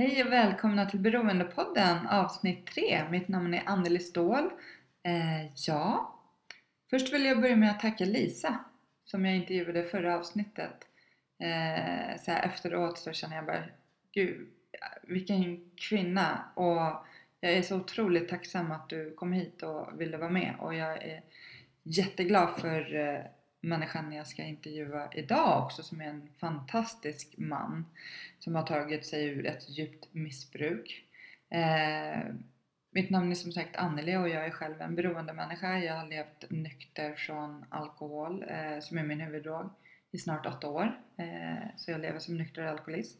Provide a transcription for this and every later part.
Hej och välkomna till Beroendepodden avsnitt 3. Mitt namn är Anneli Ståhl. Eh, ja, först vill jag börja med att tacka Lisa som jag intervjuade i förra avsnittet. Eh, så här efteråt så känner jag bara, gud vilken kvinna och jag är så otroligt tacksam att du kom hit och ville vara med och jag är jätteglad för eh, människan jag ska intervjua idag också som är en fantastisk man som har tagit sig ur ett djupt missbruk. Eh, mitt namn är som sagt Anneli och jag är själv en beroendemänniska. Jag har levt nykter från alkohol eh, som är min huvuddrog i snart åtta år. Eh, så jag lever som nykter alkoholist.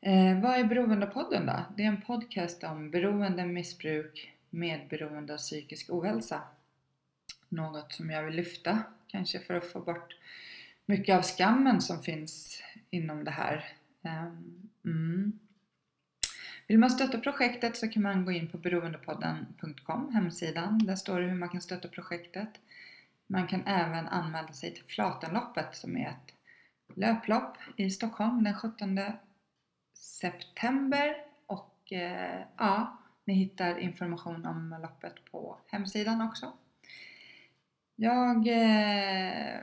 Eh, vad är Beroendepodden då? Det är en podcast om beroende, missbruk, medberoende och psykisk ohälsa. Något som jag vill lyfta kanske för att få bort mycket av skammen som finns inom det här. Ehm, mm. Vill man stötta projektet så kan man gå in på beroendepodden.com, hemsidan. Där står det hur man kan stötta projektet. Man kan även anmäla sig till Flatenloppet som är ett löplopp i Stockholm den 17 september och eh, ja, ni hittar information om loppet på hemsidan också. Jag... Eh,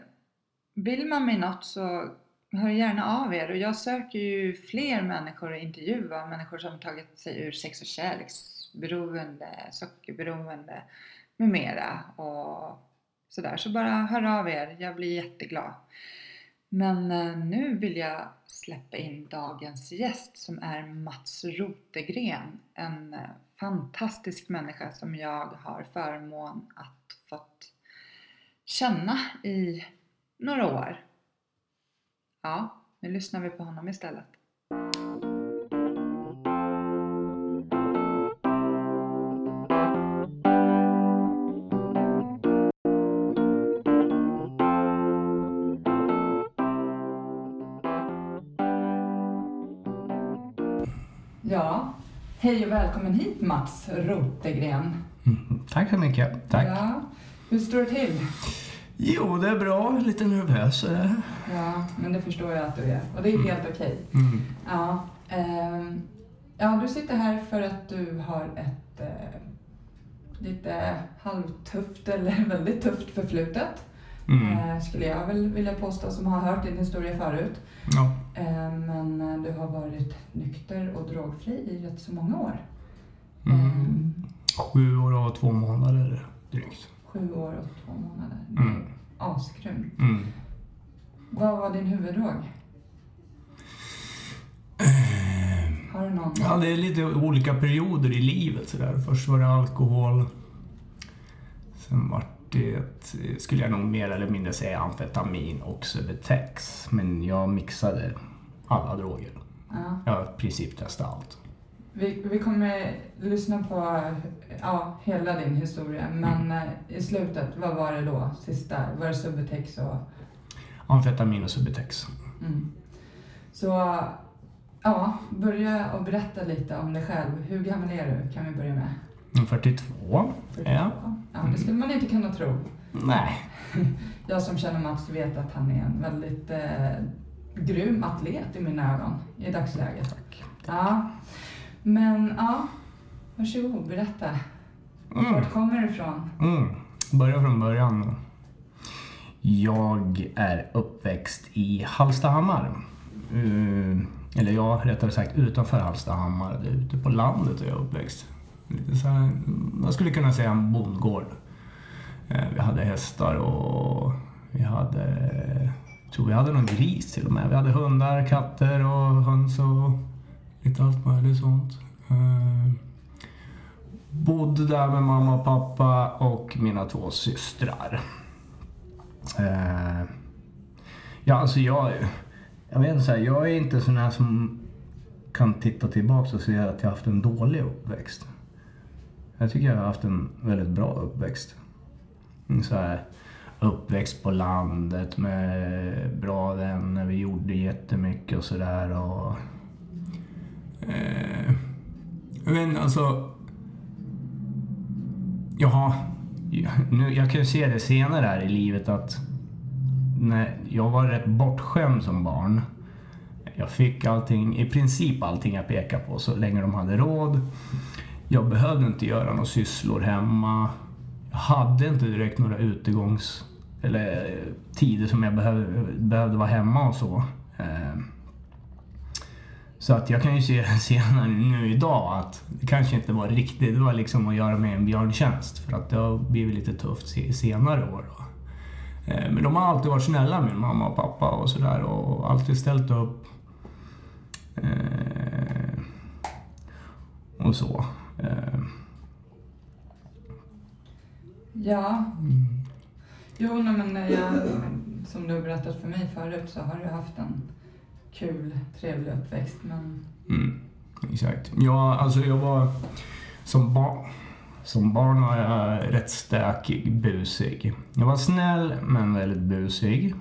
vill man mig något så hör gärna av er. Och jag söker ju fler människor att intervjua, människor som tagit sig ur sex och kärleksberoende, sockerberoende med mera. Och sådär. Så bara hör av er, jag blir jätteglad. Men eh, nu vill jag släppa in dagens gäst som är Mats Rotegren, en eh, fantastisk människa som jag har förmån att fått känna i några år. Ja, nu lyssnar vi på honom istället. Ja, hej och välkommen hit Mats Rotegren. Mm, tack så mycket. Tack. Ja, hur står det till? Jo, det är bra. Lite nervös är det. Ja, men det förstår jag att du är. Och det är helt okej. Mm. Ja, ehm, ja, du sitter här för att du har ett eh, lite halvtufft eller väldigt tufft förflutet. Mm. Eh, skulle jag väl vilja påstå som har hört din historia förut. Ja. Eh, men eh, du har varit nykter och drogfri i rätt så många år. Mm. Ehm, Sju år och två månader drygt. Sju år och två månader. Mm. Asgrymt. Mm. Vad var din huvuddrog? Har du någon? Ja, det är lite olika perioder i livet. Så där. Först var det alkohol. Sen var det, skulle jag nog mer eller mindre säga, amfetamin och Subutex. Men jag mixade alla droger. Ja. Jag har i princip testat allt. Vi, vi kommer lyssna på ja, hela din historia, men eh, i slutet, vad var det då? Sista, var det Subutex och... Amfetamin och Subutex. Mm. Så, ja, börja och berätta lite om dig själv. Hur gammal är du? Kan vi börja med? 42. Ja. Ja, det skulle man inte kunna tro. Nej. Jag som känner Mats vet att han är en väldigt eh, grym atlet i mina ögon i dagsläget. Tack. Ja, men ja, varsågod, berätta. Mm. Vart kommer du ifrån? Mm. Börja från början. Jag är uppväxt i Hallstahammar. Uh, eller ja, rättare sagt utanför Hallstahammar. Det är ute på landet är jag uppväxt. Lite så här, man skulle kunna säga en bondgård. Eh, vi hade hästar och vi hade, jag tror vi hade någon gris till och med. Vi hade hundar, katter och höns och lite allt möjligt sånt. Eh, bodde där med mamma och pappa och mina två systrar. Eh, ja, alltså jag... Jag vet inte, så här, jag är inte sån här som kan titta tillbaka och se att jag haft en dålig uppväxt. Jag tycker jag har haft en väldigt bra uppväxt. Så här, uppväxt på landet med bra vänner, vi gjorde jättemycket och sådär. Och, eh, men alltså... Jaha, nu, jag kan ju se det senare här i livet att när jag var rätt bortskämd som barn. Jag fick allting, i princip allting jag pekade på så länge de hade råd. Jag behövde inte göra några sysslor hemma. Jag hade inte direkt några utegångs eller eh, tider som jag behövde, behövde vara hemma och så. Eh, så att jag kan ju se senare nu idag att det kanske inte var riktigt, det var liksom att göra mig en björntjänst. För att det har blivit lite tufft senare år. Då. Eh, men de har alltid varit snälla, min mamma och pappa och sådär och alltid ställt upp. Eh, och så. Eh. Ja. Mm. Jo, men jag, som du har berättat för mig förut så har du haft en kul, trevlig uppväxt. Men... Mm, exakt. Ja, alltså jag var som barn. Som barn var jag rätt stökig, busig. Jag var snäll men väldigt busig.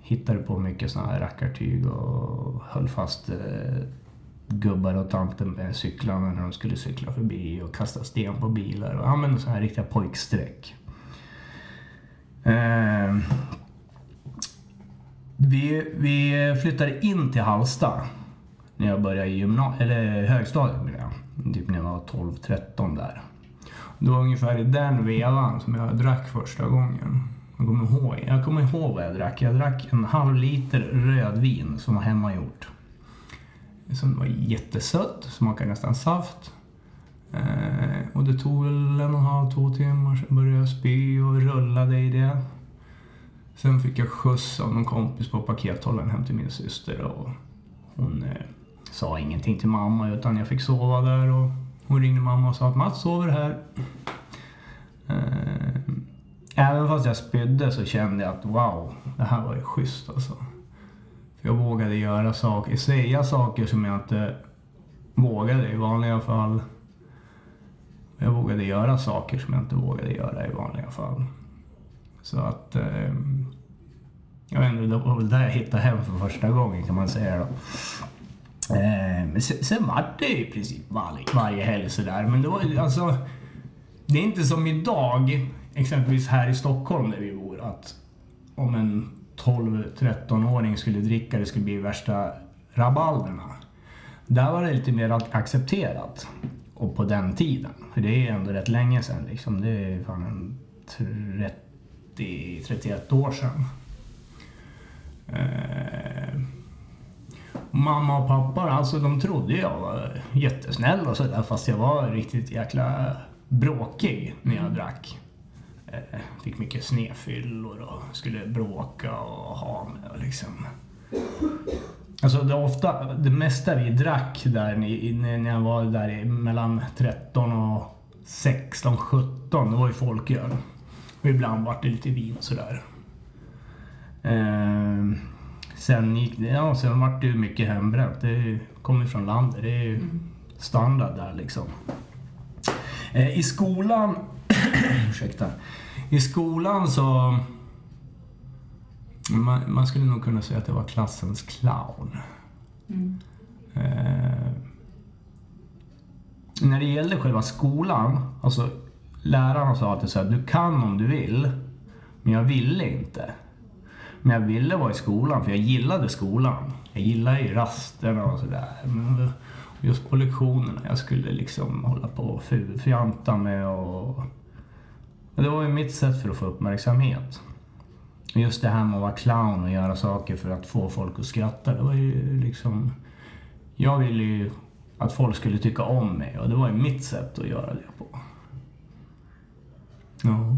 Hittade på mycket sådana här rackartyg och höll fast eh, gubbar och tanter med cyklarna när de skulle cykla förbi och kasta sten på bilar och använde sådana här riktiga pojkstreck. Eh, vi, vi flyttade in till Hallsta när jag började i gymna- eller högstadiet. Typ när jag var 12-13 där. Det var ungefär i den vevan som jag drack första gången. Jag kommer, ihåg, jag kommer ihåg vad jag drack. Jag drack en halv liter rödvin som var hemmagjort. Som var jättesött, smakade nästan saft. Eh, och det tog väl en och en halv, två timmar, sen började jag spy och rullade i det. Sen fick jag skjuts av någon kompis på pakethållaren hem till min syster och hon eh, sa ingenting till mamma utan jag fick sova där och hon ringde mamma och sa att Mats sover här. Eh, även fast jag spydde så kände jag att wow, det här var ju schysst alltså. För jag vågade göra saker, säga saker som jag inte vågade i vanliga fall. Jag vågade göra saker som jag inte vågade göra i vanliga fall. Så att... Eh, jag vet inte, det var väl där jag hittade hem för första gången kan man säga då. Eh, men sen, sen var det i princip varje, varje helg sådär. Men det var alltså... Det är inte som idag, exempelvis här i Stockholm där vi bor, att om en 12-13-åring skulle dricka det skulle bli värsta rabalderna. Där var det lite mer accepterat. Och på den tiden. För det är ändå rätt länge sedan liksom. Det är fan 30-31 år sedan. Eh, mamma och pappa, alltså de trodde jag var jättesnäll och sådär fast jag var riktigt jäkla bråkig när jag drack. Eh, fick mycket snefyllor och skulle bråka och ha mig och liksom. Alltså det, ofta, det mesta vi drack där när jag var där mellan 13 och 16, 17, det var ju folköl. Och ibland var det lite vin sådär. Eh, sen gick ja sen vart det ju mycket hembränt. Det kommer från landet, det är ju mm. standard där liksom. Eh, I skolan, ursäkta. I skolan så man, man, skulle nog kunna säga att det var klassens clown. Mm. Eh, när det gällde själva skolan, alltså lärarna sa alltid så här, du kan om du vill, men jag ville inte. Men jag ville vara i skolan, för jag gillade skolan. Jag gillade ju rasterna och sådär. Just på lektionerna, jag skulle liksom hålla på och fjanta med och... Det var ju mitt sätt för att få uppmärksamhet. Just det här med att vara clown och göra saker för att få folk att skratta, det var ju liksom... Jag ville ju att folk skulle tycka om mig och det var ju mitt sätt att göra det på. Ja.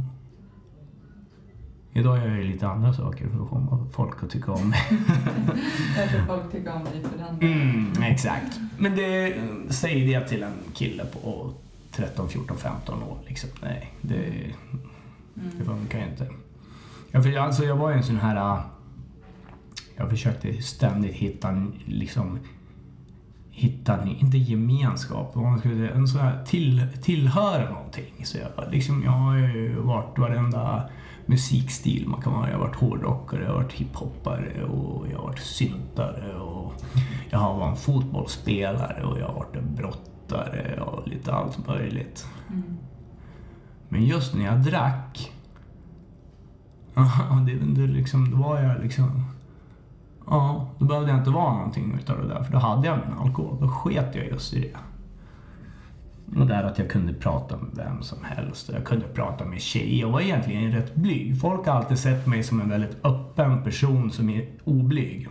Idag gör jag lite andra saker för att få folk att tycka om mig. Kanske folk tycker om dig för den mm, Exakt. Men det, säg det till en kille på 13, 14, 15 år. Liksom. Nej, det, mm. det funkar inte. Jag, för, alltså, jag var ju en sån här... Jag försökte ständigt hitta liksom, hitta, inte gemenskap, man skulle säga, en sån här till, tillhöra någonting. Så jag, liksom, jag har ju varit varenda musikstil man kan. Jag har varit hårdrockare, jag har varit hiphoppare och jag har varit syntare och jag har varit en fotbollsspelare och jag har varit en brottare och lite allt möjligt. Mm. Men just när jag drack, det, det liksom, då var jag liksom Ja, då behövde jag inte vara någonting utav det där för då hade jag min alkohol. Då sket jag just i det. Och där att jag kunde prata med vem som helst. Jag kunde prata med tjejer. Jag var egentligen rätt blyg. Folk har alltid sett mig som en väldigt öppen person som är oblyg.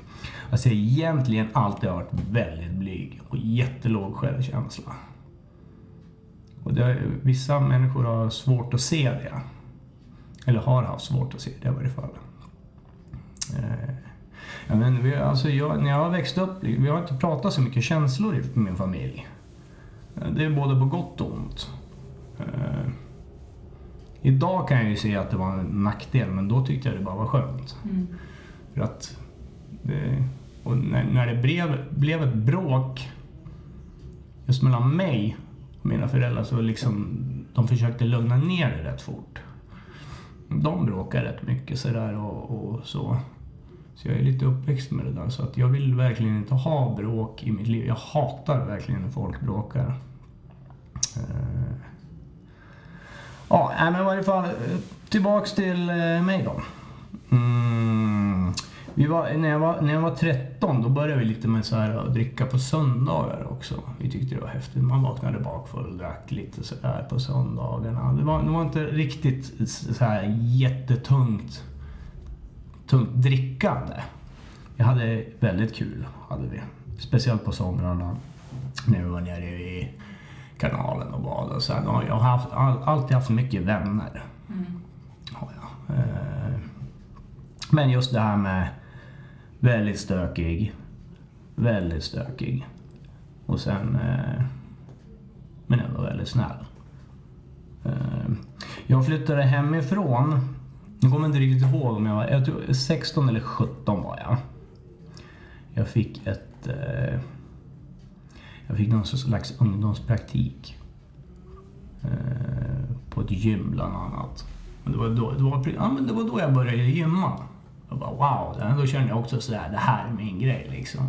Alltså jag har egentligen alltid varit väldigt blyg och jättelåg självkänsla. Och det, vissa människor har svårt att se det. Eller har haft svårt att se det i varje fall. Eh, ja, men vi, alltså jag, när jag har växt upp, vi har inte pratat så mycket känslor i min familj. Eh, det är både på gott och ont. Eh, idag kan jag ju se att det var en nackdel, men då tyckte jag det bara var skönt. Mm. För att det, och när, när det blev, blev ett bråk just mellan mig och mina föräldrar så liksom de försökte lugna ner det rätt fort. De bråkar rätt mycket sådär och, och så. Så jag är lite uppväxt med det där så att jag vill verkligen inte ha bråk i mitt liv. Jag hatar verkligen när folk bråkar. Eh, ja, men i varje fall tillbaks till eh, mig då. Mm. Vi var, när, jag var, när jag var 13 då började vi lite med så här att dricka på söndagar också. Vi tyckte det var häftigt. Man vaknade bakfull och drack lite sådär på söndagarna. Det var, det var inte riktigt så här jättetungt tungt drickande. Vi hade väldigt kul, hade vi. Speciellt på somrarna när vi var nere i kanalen och badade. och så här. Jag har haft, all, alltid haft mycket vänner. Mm. Har jag. Eh, Men just det här med väldigt stökig. Väldigt stökig. Och sen... eh, Men ändå väldigt snäll. Eh, Jag flyttade hemifrån. Jag kommer inte riktigt ihåg om jag var... Jag tror 16 eller 17 var jag. Jag fick ett... Jag fick någon slags ungdomspraktik. eh, På ett gym bland annat. Men det var då, det var, ja, men det var då jag började gymma. Jag bara wow, då kände jag också sådär, det här är min grej liksom.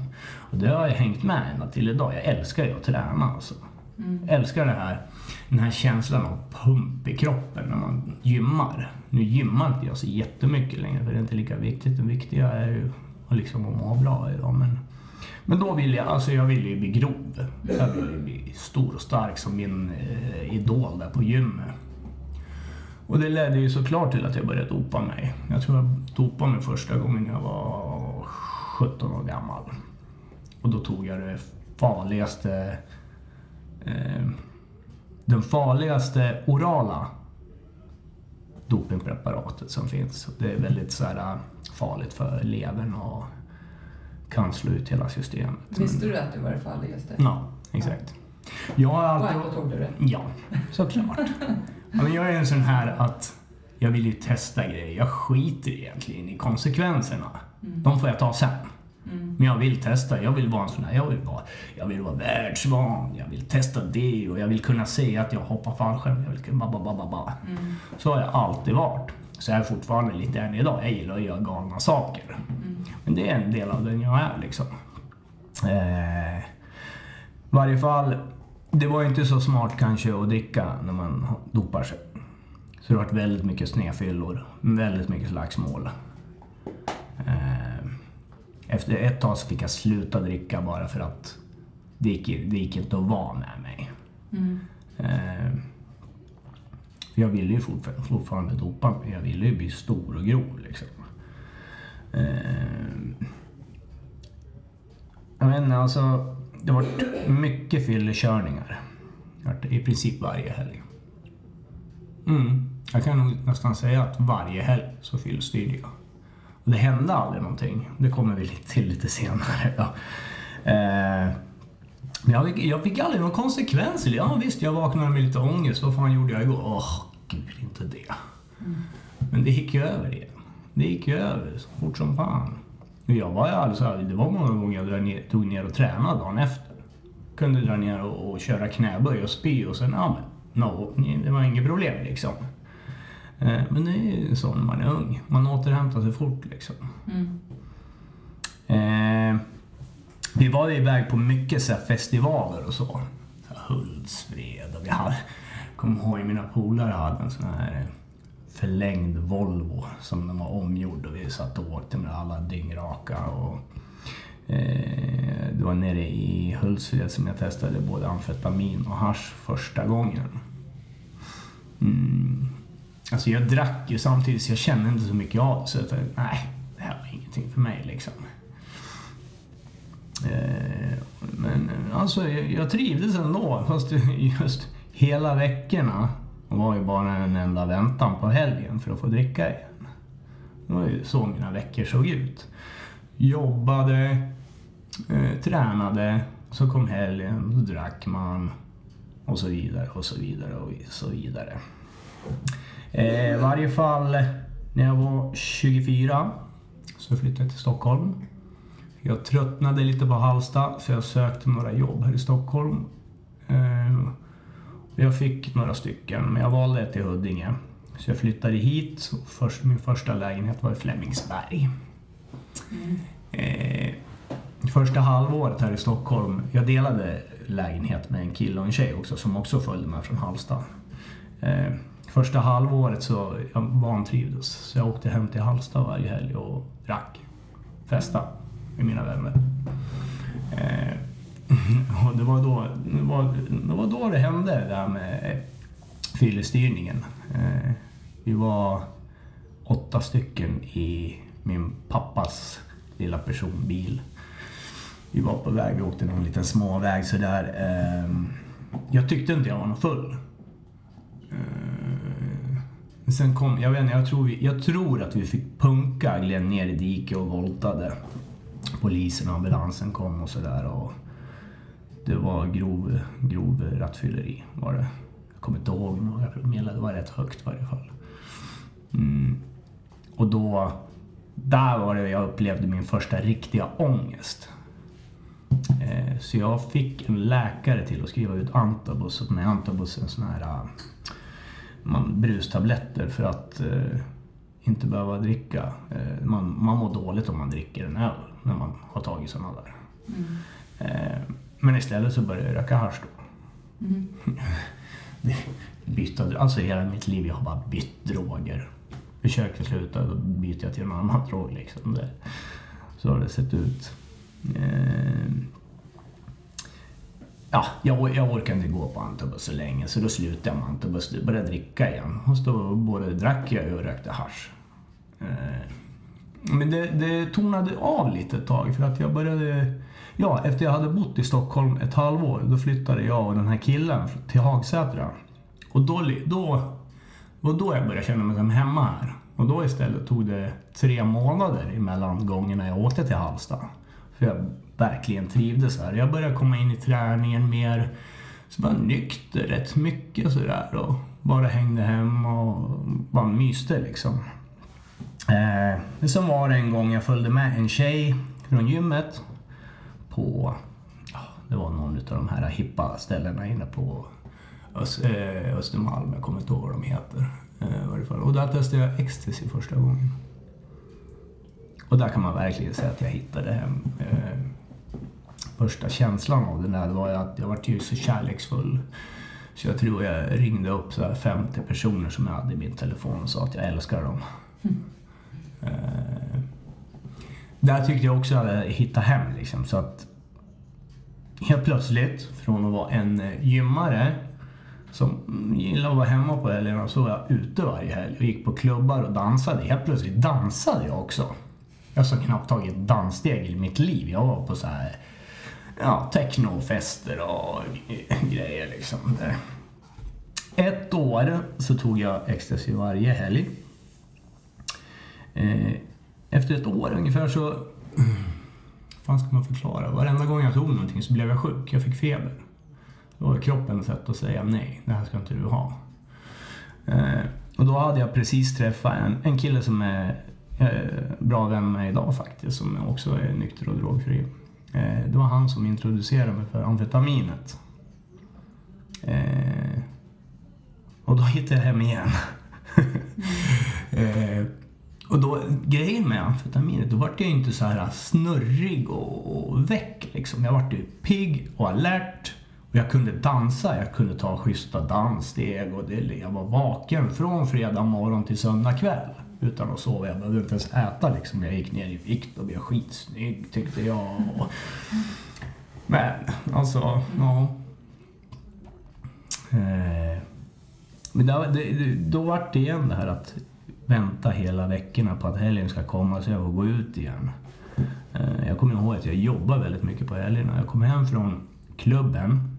Och det har jag hängt med ända till idag. Jag älskar ju att träna alltså. Mm. Älskar det här, den här känslan av pump i kroppen när man gymmar. Nu gymmar inte jag så jättemycket längre för det är inte lika viktigt. Det viktiga är ju att liksom att må bra idag. Men, men då ville jag, alltså jag ville ju bli grov. Jag ville ju bli stor och stark som min eh, idol där på gymmet. Och det ledde ju såklart till att jag började dopa mig. Jag tror jag dopade mig första gången jag var 17 år gammal. Och då tog jag det farligaste eh, den farligaste orala dopingpreparatet som finns. Det är väldigt så här, eh, farligt för levern och kan slå ut hela systemet. Visste du att det var det farligaste? Ja, exakt. Jag har Och alltid... ändå tog du det? Ja, såklart. Ja, men jag är en sån här att jag vill ju testa grejer. Jag skiter egentligen i konsekvenserna. De får jag ta sen. Mm. Men jag vill testa. Jag vill vara en sån här. Jag vill vara, jag vill vara världsvan. Jag vill testa det och jag vill kunna säga att jag hoppar fallskärm. Jag vill kunna ba, ba, ba, ba. Mm. Så har jag alltid varit. Så är jag fortfarande lite än idag. Jag gillar att göra galna saker. Men det är en del av den jag är liksom. Eh, I varje fall, det var inte så smart kanske att dricka när man dopar sig. Så det har varit väldigt mycket snedfyllor, väldigt mycket slagsmål. Eh, efter ett tag så fick jag sluta dricka bara för att det gick, det gick inte att vara med mig. Mm. Eh, jag ville ju fortfarande, fortfarande dopa mig. Jag ville ju bli stor och grov liksom. Eh, jag vet inte, alltså. Det har varit mycket fyllekörningar. I princip varje helg. Mm. Jag kan nog nästan säga att varje helg så fyllstyrde jag. Och det hände aldrig någonting. Det kommer vi till lite senare. Ja. Eh, men jag fick, jag fick aldrig några konsekvenser. Ja visst, jag vaknade med lite ångest. Vad fan gjorde jag igår? Åh, gud inte det. Men det gick ju över igen. Det gick ju över så fort som fan. Och jag var ju alltså, det var många gånger jag tog ner och tränade dagen efter. Kunde dra ner och, och köra knäböj och spy och sen, ja men, no, det var inget problem liksom. Eh, Men det är ju så när man är ung. Man återhämtar sig fort liksom. Mm. Eh, vi var iväg på mycket så festivaler och så. så Hultsfred och vi hade, kom ihåg mina polare hade en sån här förlängd Volvo som den var omgjord och vi satt och åkte med alla dyngraka. Och, eh, det var nere i Hultsfred som jag testade både amfetamin och hash första gången. Mm. Alltså jag drack ju samtidigt så jag kände inte så mycket av det. Så jag tänkte, nej, det här var ingenting för mig liksom. Eh, men alltså jag, jag trivdes ändå. Fast just hela veckorna var ju bara en enda väntan på helgen för att få dricka igen. Det var ju så mina veckor såg ut. Jobbade, eh, tränade, så kom helgen, då drack man och så vidare och så vidare och så vidare. Eh, I varje fall när jag var 24 så flyttade jag till Stockholm. Jag tröttnade lite på Halsta så jag sökte några jobb här i Stockholm. Eh, jag fick några stycken men jag valde ett i Huddinge. Så jag flyttade hit. Först, min första lägenhet var i Flemingsberg. Mm. Eh, första halvåret här i Stockholm, jag delade lägenhet med en kille och en tjej också som också följde med från Halmstad. Eh, första halvåret så jag vantrivdes så jag åkte hem till Halmstad varje helg och drack. Festa med mina vänner. Eh, Mhm. och det var då det, var, det var då det hände det här med eh, fyllestyrningen. Eh, vi var åtta stycken i min pappas lilla personbil. Vi var på väg, vi åkte någon liten småväg sådär. Eh, jag tyckte inte jag var någon full. Eh, sen kom, jag vet inte, jag tror, vi, jag tror att vi fick punka, gled ner i diket och voltade. Polisen och ambulansen kom och sådär. Det var grov, grov rattfylleri var det. Jag kommer inte ihåg några promille, det var rätt högt i varje fall. Mm. Och då, där var det jag upplevde min första riktiga ångest. Eh, så jag fick en läkare till att skriva ut antabus. Och med antabus en sån här eh, man, brustabletter för att eh, inte behöva dricka. Eh, man, man mår dåligt om man dricker en öl när man har tagit såna där. Mm. Men istället så började jag röka hasch då. Mm. byta, alltså hela mitt liv jag har bara bytt droger. Försöker sluta, då byter jag till en annan drog liksom. Det, så har det sett ut. Eh, ja, jag, jag orkade inte gå på Antabus så länge så då slutade jag med Antabus och började dricka igen. Och då både drack jag och rökte hasch. Eh, men det, det tonade av lite ett tag för att jag började Ja, efter jag hade bott i Stockholm ett halvår, då flyttade jag och den här killen till Hagsätra. Och då, då var då jag började känna mig som hemma här. Och då istället tog det tre månader emellan gångerna jag åkte till Halmstad. För jag verkligen trivdes här. Jag började komma in i träningen mer. Så var nykter rätt mycket sådär och bara hängde hemma och bara myste liksom. Eh, men sen var det en gång jag följde med en tjej från gymmet på, det var någon av de här hippa ställena inne på Öst, eh, Östermalm, jag kommer inte ihåg vad de heter. Eh, och där testade jag ecstasy första gången. Och där kan man verkligen säga att jag hittade hem. Eh, första känslan av det där var att jag var ju så kärleksfull. Så jag tror jag ringde upp så 50 personer som jag hade i min telefon och sa att jag älskar dem. Mm. Eh, där tyckte jag också att jag hittade hem liksom. Så att helt plötsligt, från att vara en eh, gymmare som gillade att vara hemma på helgerna så var jag ute varje helg och gick på klubbar och dansade. Helt plötsligt dansade jag också. Jag har knappt tagit danssteg i mitt liv. Jag var på så här ja, technofester och grejer liksom. Ett år så tog jag ecstasy varje helg. Eh, efter ett år ungefär så... Vad ska man förklara? Varenda gång jag tog någonting så blev jag sjuk. Jag fick feber. Då var kroppen sätt att säga nej, det här ska inte du ha. Eh, och då hade jag precis träffat en, en kille som är eh, bra vän med idag faktiskt, som också är nykter och drogfri. Eh, det var han som introducerade mig för amfetaminet. Eh, och då hittade jag hem igen. Eh, och då, grejen med amfetaminet, då vart jag inte så här snurrig och, och väck liksom. Jag vart ju pigg och alert Och jag kunde dansa, jag kunde ta schyssta danssteg och det, jag var vaken från fredag morgon till söndag kväll utan att sova. Jag behövde inte ens äta liksom. Jag gick ner i vikt och blev skitsnygg tyckte jag. Men alltså, ja. Eh, men då, då, då vart det igen det här att vänta hela veckorna på att helgen ska komma så jag får gå ut igen. Eh, jag kommer ihåg att jag jobbar väldigt mycket på helgerna. Jag kom hem från klubben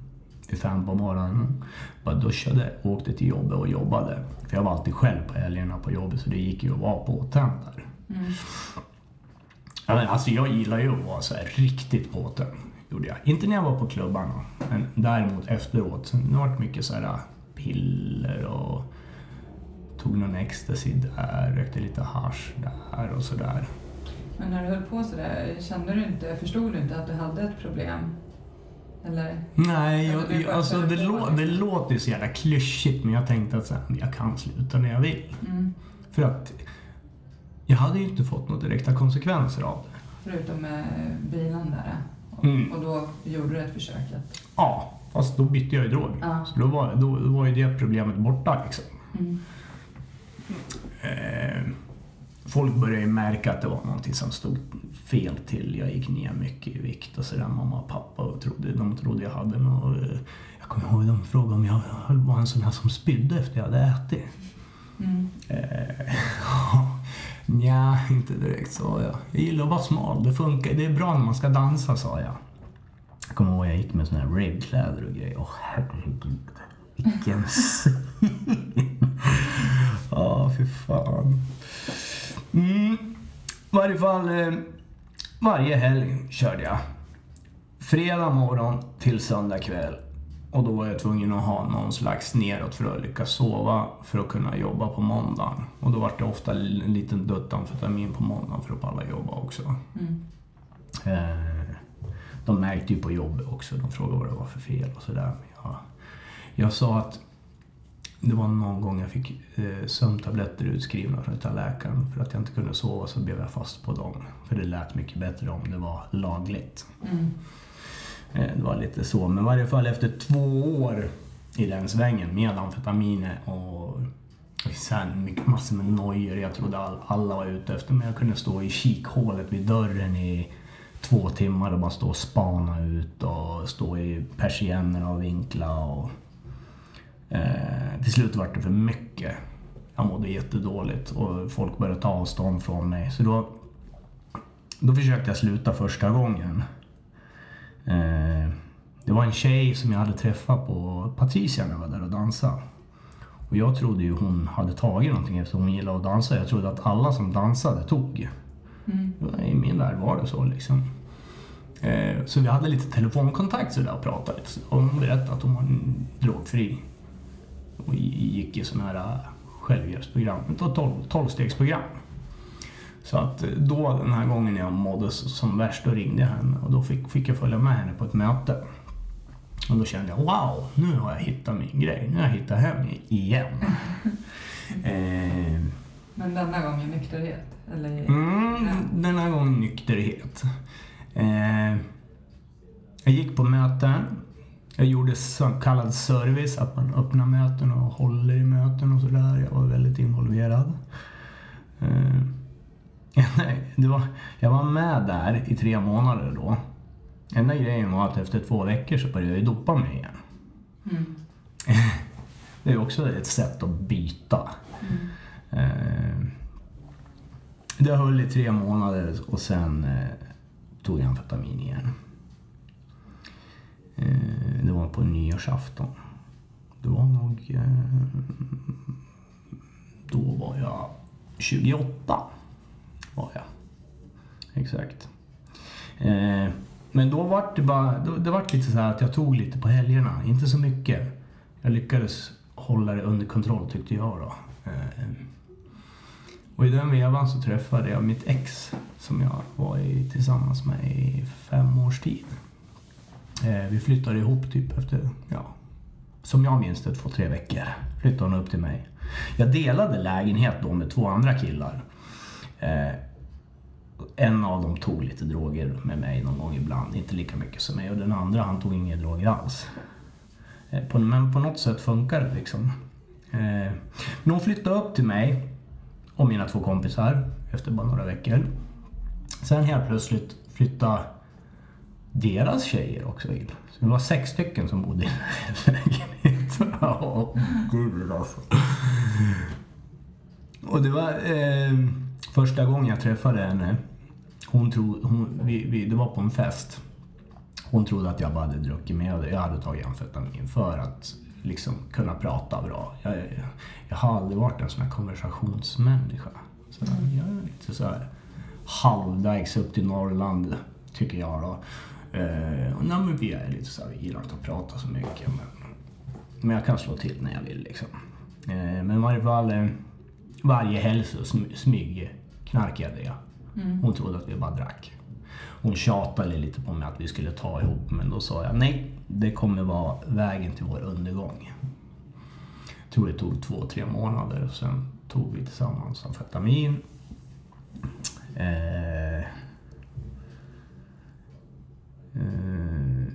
vid fem på morgonen. Bara duschade, åkte till jobbet och jobbade. För jag var alltid själv på helgerna på jobbet så det gick ju att vara påtänd där. Mm. alltså jag gillar ju att vara så här riktigt påtänd. Gjorde jag. Inte när jag var på klubbarna, men däremot efteråt. Det har varit mycket så här piller och tog någon ecstasy där, rökte lite hash där och sådär. Men när du höll på sådär, kände du inte, förstod du inte att du hade ett problem? Eller? Nej, jag, jag, alltså det, lå, det låter så jävla klyschigt men jag tänkte att så här, jag kan sluta när jag vill. Mm. För att jag hade ju inte fått några direkta konsekvenser av det. Förutom med bilen där? Och, mm. och då gjorde du ett försök? Att... Ja, fast då bytte jag ju drog. Ja. Så då var, då, då var ju det problemet borta liksom. Mm. Eh, folk började märka att det var någonting som stod fel till. Jag gick ner mycket i vikt och sådär. Mamma och pappa och trodde, de trodde jag hade något. Eh, jag kommer ihåg de frågade om jag var en sån här som spydde efter jag hade ätit. Mm. Eh, Nja, inte direkt sa jag. Jag gillar att vara smal. Det funkar. Det är bra när man ska dansa sa jag. Jag kommer ihåg jag gick med såna här ravekläder och grejer. Åh herregud. Vilken syn. Fy fan. Mm. Varje fall, eh, varje helg körde jag. Fredag morgon till söndag kväll. Och då var jag tvungen att ha någon slags neråt för att lyckas sova för att kunna jobba på måndagen. Och då var det ofta en liten dutt amfetamin på måndagen för att palla jobba också. Mm. Eh, de märkte ju på jobbet också. De frågade vad det var för fel och sådär. Jag, jag sa att det var någon gång jag fick eh, sömntabletter utskrivna från läkaren för att jag inte kunde sova så blev jag fast på dem. För det lät mycket bättre om det var lagligt. Mm. Eh, det var lite så, men i varje fall efter två år i den svängen med amfetaminer och sen mycket, massor med nojor. Jag trodde all, alla var ute efter mig. Jag kunde stå i kikhålet vid dörren i två timmar och bara stå och spana ut och stå i persiennerna och vinkla. Och, eh, till slut var det för mycket. Jag mådde jättedåligt och folk började ta avstånd från mig. Så då, då försökte jag sluta första gången. Eh, det var en tjej som jag hade träffat på Patricia när jag var där och dansade. Och jag trodde ju hon hade tagit någonting eftersom hon gillade att dansa. Jag trodde att alla som dansade tog. Mm. I min värld var det så liksom. Eh, så vi hade lite telefonkontakt sådär och pratade. Och hon berättade att hon var drogfri. Och gick i sådana här äh, självhjälpsprogram, ett tolvstegsprogram. Så att eh, då den här gången jag mådde som värst, då ringde jag henne och då fick, fick jag följa med henne på ett möte. Och då kände jag wow, nu har jag hittat min grej. Nu har jag hittat hem igen. eh, Men denna gången nykterhet? Eller? Mm, denna gången nykterhet. Eh, jag gick på möten. Jag gjorde så kallad service, att man öppnar möten och håller i möten och sådär. Jag var väldigt involverad. Eh, det var, jag var med där i tre månader då. Enda grejen var att efter två veckor så började jag dopa mig igen. Mm. det är också ett sätt att byta. Mm. Eh, det höll i tre månader och sen eh, tog jag amfetamin igen. Eh, det var på nyårsafton. Det var nog... Eh, då var jag 28 var jag. Exakt. Eh, men då var det bara, då, det var lite så att jag tog lite på helgerna, inte så mycket. Jag lyckades hålla det under kontroll tyckte jag då. Eh, och i den vevan så träffade jag mitt ex som jag var i, tillsammans med i fem års tid. Eh, vi flyttade ihop typ efter, ja, som jag minns det, två, tre veckor. Flyttade hon upp till mig. Jag delade lägenhet då med två andra killar. Eh, en av dem tog lite droger med mig någon gång ibland, inte lika mycket som mig. Och den andra han tog inga droger alls. Eh, på, men på något sätt funkar det liksom. Eh, men hon flyttade upp till mig och mina två kompisar efter bara några veckor. Sen helt plötsligt flyttade deras tjejer också in. Så det var sex stycken som bodde i en lägenhet. Gud alltså. Och det var eh, första gången jag träffade henne. Hon tro, hon, vi, vi, det var på en fest. Hon trodde att jag bara hade druckit med jag hade tagit amfetamin för att liksom kunna prata bra. Jag, jag har aldrig varit en sån här konversationsmänniska. Så jag är lite så här halvvägs upp till Norrland, tycker jag då. Eh, och, nej, vi är lite så här, vi gillar inte att prata så mycket. Men, men jag kan slå till när jag vill liksom. Eh, men i varje fall, varje helg så sm- smyg knarkade jag. Hon trodde att vi bara drack. Hon tjatade lite på mig att vi skulle ta ihop men då sa jag nej, det kommer vara vägen till vår undergång. Jag tror det tog två, tre månader och sen tog vi tillsammans amfetamin. Eh, eh,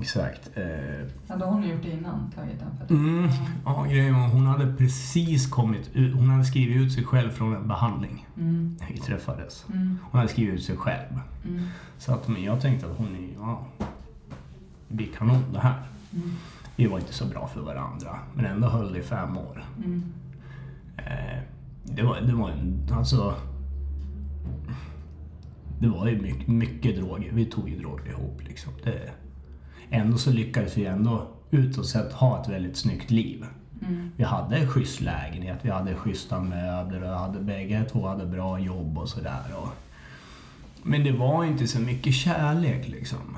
exakt. Eh, Hade hon gjort det innan? Tagit amfetamin? Mm, ja, grejen var hon hade precis kommit ut, hon hade skrivit ut sig själv från en behandling Mm. när vi träffades. Mm. Hon hade skrivit ut sig själv. Mm. Så att, men jag tänkte att hon är, ja, det blir kanon det här. Mm. Vi var inte så bra för varandra, men ändå höll det i fem år. Mm. Eh, det var, det var en, alltså... Det var ju mycket, mycket droger. Vi tog ju droger ihop liksom. Det, ändå så lyckades vi ändå utåt sett ha ett väldigt snyggt liv. Mm. Vi hade en schysst lägenhet, vi hade schyssta möbler och hade, bägge två hade bra jobb och sådär. Men det var inte så mycket kärlek liksom.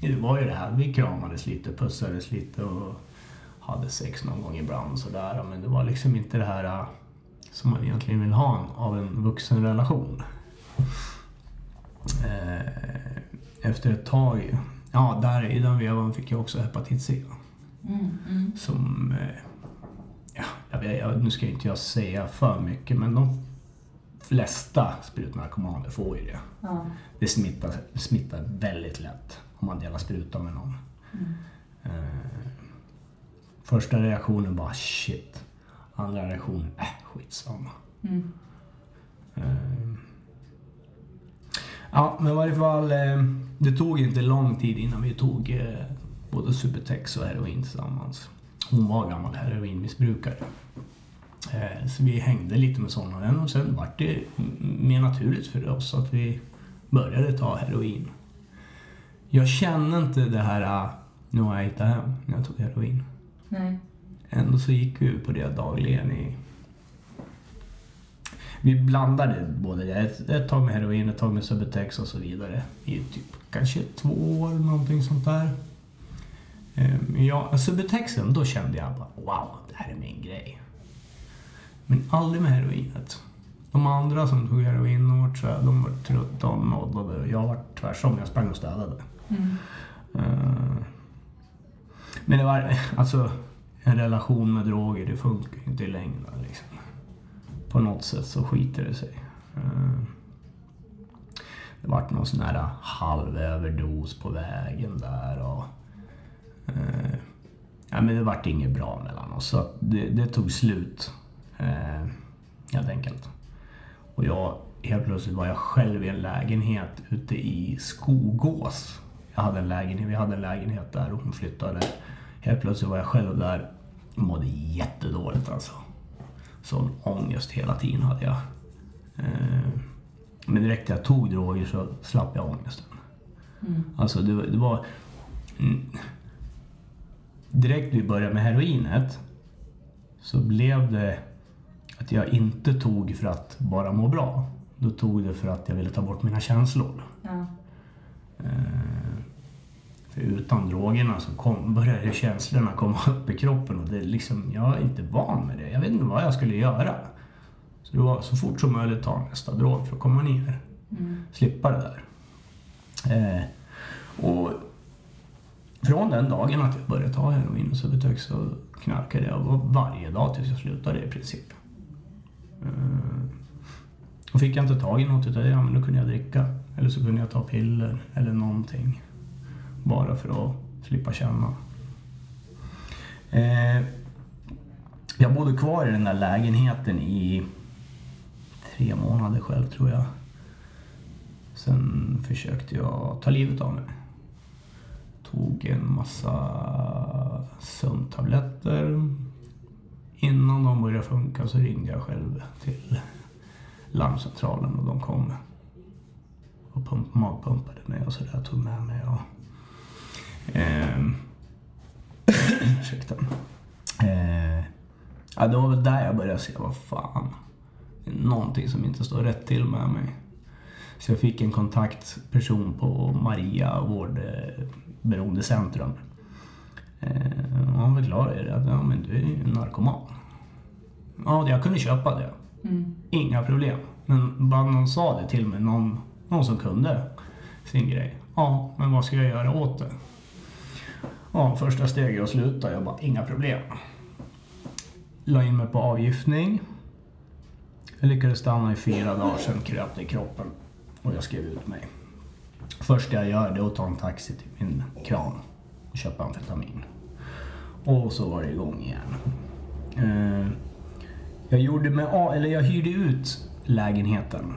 Det var ju det här, vi kramades lite, pussades lite och hade sex någon gång ibland och sådär. Men det var liksom inte det här äh, som man egentligen vill ha av en vuxen relation. Eh, Efter ett tag, ja där i den vevan fick jag också hepatit C. Mm. Mm. Som, eh, ja, jag vet, jag, nu ska inte jag säga för mycket men de flesta sprutnarkomaner får ju det. Ja. Det smittar, smittar väldigt lätt om man delar spruta med någon. Mm. Eh, första reaktionen bara shit. Andra reaktionen, äh skitsamma. Mm. Eh, ja, men i varje fall. Eh, det tog inte lång tid innan vi tog eh, både Subutex och heroin tillsammans. Hon var gammal heroinmissbrukare. Eh, så vi hängde lite med sådana och sen vart det mer naturligt för oss att vi började ta heroin. Jag kände inte det här, ah, nu har jag hittat hem, när jag tog heroin. Nej. Ändå så gick vi på det dagligen i... Vi blandade både det. Ett, ett tag med heroin, ett tag med Subutex och så vidare. I typ kanske två år, någonting sånt där. Ehm, Ja, Subutexen, då kände jag bara wow, det här är min grej. Men aldrig med heroinet. De andra som tog heroin, de var, trö- de var trötta och nollade. Jag var tvärsom, jag sprang och städade. Mm. Eh, Men det var alltså en relation med droger, det funkar inte i längden liksom. På något sätt så skiter det sig. Eh, det vart någon sån här halvöverdos på vägen där och... Eh, ja men det vart inget bra mellan oss så det, det tog slut. eh, Helt enkelt. Och jag, helt plötsligt var jag själv i en lägenhet ute i Skogås. Jag hade en lägenhet, vi hade en lägenhet där och hon flyttade. Helt plötsligt var jag själv där och mådde jättedåligt alltså. Sån ångest hela tiden hade jag. Eh, Men direkt när jag tog droger så slapp jag ångesten. Mm. Alltså det, var- det var... Mm, direkt när vi började med heroinet så blev det att jag inte tog för att bara må bra. Då tog det för att jag ville ta bort mina känslor. Ja. För utan drogerna så kom, började känslorna komma upp i kroppen och det liksom, jag är inte van med det. Jag vet inte vad jag skulle göra. Så det var så fort som möjligt ta nästa drog för att komma ner. Mm. Slippa det där. Eh, och från den dagen att jag började ta heroin och Subutex så knarkade jag var- varje dag tills jag slutade i princip. Eh, och fick jag inte tag i något utav det, ja men då kunde jag dricka. Eller så kunde jag ta piller eller någonting. Bara för att slippa känna. Eh, jag bodde kvar i den där lägenheten i tre månader själv tror jag. Sen försökte jag ta livet av mig. Tog en massa sömntabletter. Innan de började funka så ringde jag själv till larmcentralen och de kom och pump, magpumpade mig och sådär. Tog med mig och... Eh, ursäkta. Eh, ja, det var väl där jag började se, vad fan. Det någonting som inte står rätt till med mig. Så jag fick en kontaktperson på Maria vårdberoendecentrum. Eh, och han förklarade att ja, men du är ju narkoman. Ja, jag kunde köpa det. Mm. Inga problem. Men bara någon sa det till mig, någon, någon som kunde sin grej. Ja, men vad ska jag göra åt det? Ja, första steget att sluta. Jag bara, inga problem. La in mig på avgiftning. Jag lyckades stanna i fyra dagar, sen kröp det i kroppen och jag skrev ut mig. Första jag gör det är att ta en taxi till min kran och köpa amfetamin. Och så var det igång igen. Eh, jag gjorde mig eller jag hyrde ut lägenheten.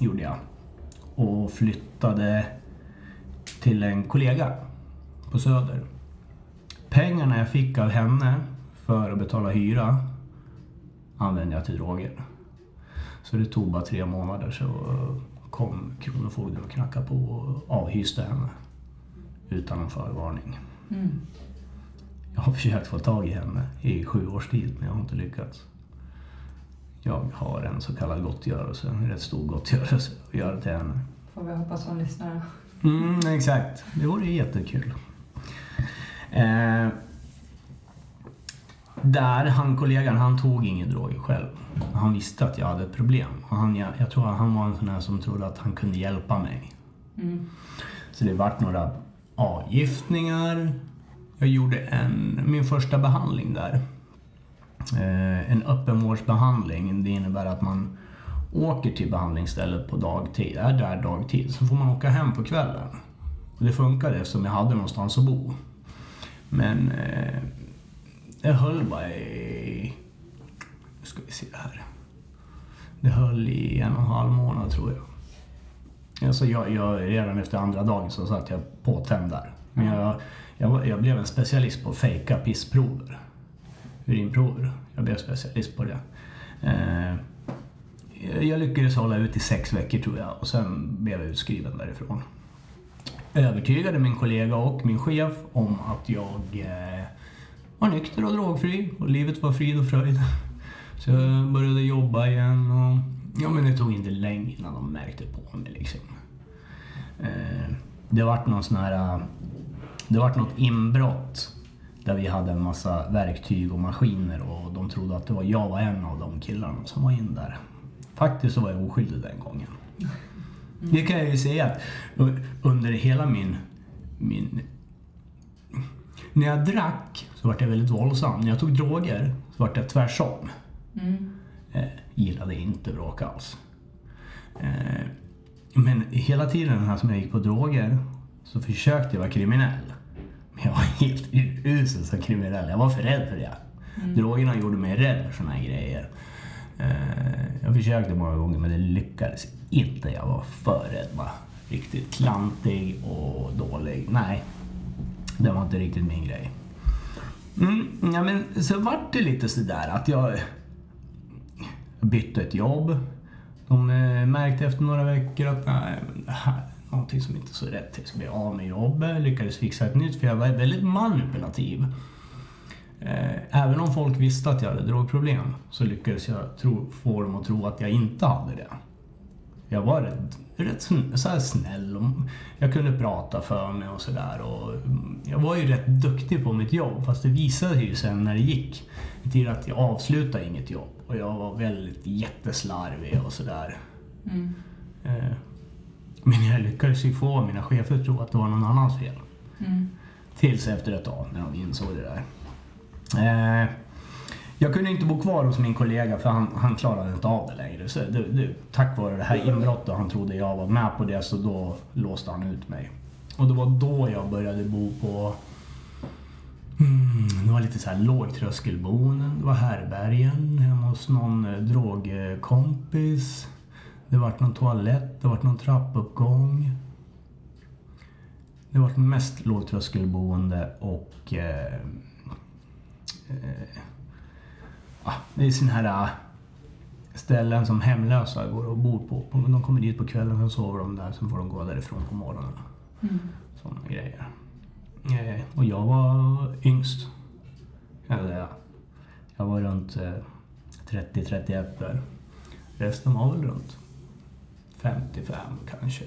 Gjorde jag. Och flyttade till en kollega på Söder. Pengarna jag fick av henne för att betala hyra använde jag till droger. Så det tog bara tre månader så kom Kronofogden och knackade på och avhyste henne. Utan en förvarning. Mm. Jag har försökt få tag i henne i sju års tid men jag har inte lyckats. Jag har en så kallad gottgörelse, en rätt stor gottgörelse att göra till henne. Får vi hoppas hon lyssnar. Mm, exakt. Det vore jättekul. Eh, där, han kollegan, han tog ingen droger själv. Han visste att jag hade ett problem. Och han, jag, jag tror att han var en sån här som trodde att han kunde hjälpa mig. Mm. Så det vart några avgiftningar. Jag gjorde en, min första behandling där. Eh, en öppenvårdsbehandling. Det innebär att man åker till behandlingsstället på dagtid, är där dagtid. Så får man åka hem på kvällen. Och det funkade eftersom jag hade någonstans att bo. Men eh, det höll bara i... Nu ska vi se här. Det höll i en och en halv månad tror jag. Alltså jag, jag, redan efter andra dagen så satt jag påtänd där. Men jag, jag, jag blev en specialist på att fejka pissprover. Urinprover. Jag blev specialist på det. Eh, jag lyckades hålla ut i sex veckor tror jag och sen blev jag utskriven därifrån. Övertygade min kollega och min chef om att jag eh, var nykter och drogfri och livet var frid och fröjd. Så jag började jobba igen och ja men det tog inte länge innan de märkte på mig liksom. Eh, det vart någon sån här, eh, det vart något inbrott där vi hade en massa verktyg och maskiner och de trodde att det var jag var en av de killarna som var in där. Faktiskt så var jag oskyldig den gången. Det kan jag ju säga att under hela min, min... När jag drack så vart jag väldigt våldsam. När jag tog droger så vart jag tvärsom. Mm. Eh, gillade inte bråk alls. Eh, men hela tiden här som jag gick på droger så försökte jag vara kriminell. Men jag var helt usel som kriminell. Jag var för rädd för det. Drogerna gjorde mig rädd för såna här grejer. Eh, jag försökte många gånger men det lyckades inte. Jag var för rädd. va? Riktigt klantig och dålig. Nej, det var inte riktigt min grej. Mm, ja, men så vart det lite sådär att jag bytte ett jobb. De eh, märkte efter några veckor att nej, det här är någonting som inte är så rätt. Jag ska bli av med jobbet. Lyckades fixa ett nytt för jag var väldigt manipulativ. Eh, Även om folk visste att jag hade drogproblem så lyckades jag tro, få dem att tro att jag inte hade det. Jag var rätt, rätt så snäll jag kunde prata för mig och sådär. mm, Jag var ju rätt duktig på mitt jobb fast det visade ju sen när det gick till att jag avslutade inget jobb. Och jag var väldigt jätteslarvig och sådär. Mm. Eh, Men jag lyckades ju få mina chefer att tro att det var någon annans fel. Mm. Tills efter ett tag när de insåg det där. Eh, jag kunde inte bo kvar hos min kollega för han, han klarade inte av det längre. Så du, du, tack vare det här inbrottet han trodde jag var med på det så då låste han ut mig. Och det var då jag började bo på Mm, det var lite så här lågtröskelboenden, det var härbergen hemma hos någon eh, drogkompis. Det vart någon toalett, det vart någon trappuppgång. Det vart mest lågtröskelboende och eh, eh, ah, det är såna här eh, ställen som hemlösa går och bor på. De kommer dit på kvällen, sen sover de där, sen får de gå därifrån på morgonen. Mm. Sådana grejer. Eh, och jag var yngst, kan jag säga. Jag var runt eh, 30-31 där. Resten var väl runt 55 kanske.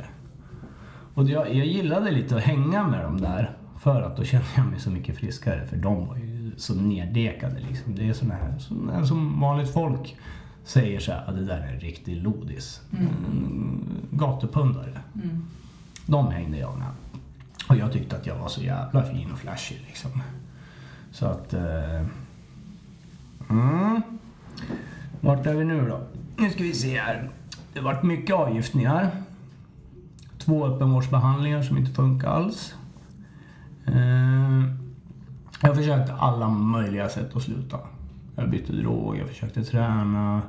Och jag, jag gillade lite att hänga med dem där. För att då kände jag mig så mycket friskare. För de var ju så neddekade liksom. Det är såna här, såna, som vanligt folk säger så här, att det där är en riktig lodis. Mm. Gatupundare. Mm. De hängde jag med. Och jag tyckte att jag var så jävla fin och flashig liksom. Så att... Eh, mm. Vart är vi nu då? Nu ska vi se här. Det vart mycket avgiftningar. Två öppenvårdsbehandlingar som inte funkar alls. Eh, jag försökte alla möjliga sätt att sluta. Jag bytte drog, jag försökte träna,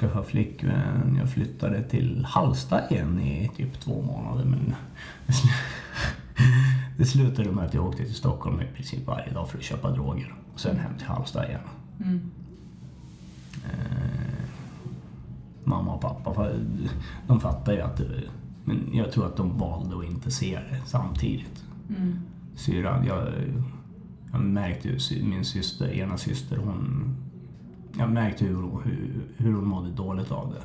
skaffa flickvän. Jag flyttade till Hallsta igen i typ två månader men det slutade med att jag åkte till Stockholm i princip varje dag för att köpa droger. Och sen hem till Halmstad igen. Mm. Eh, mamma och pappa, de fattar ju att det, Men jag tror att de valde att inte se det samtidigt. Mm. Syrran, jag, jag märkte ju min syster, ena syster, hon... Jag märkte hur, hur, hur hon mådde dåligt av det.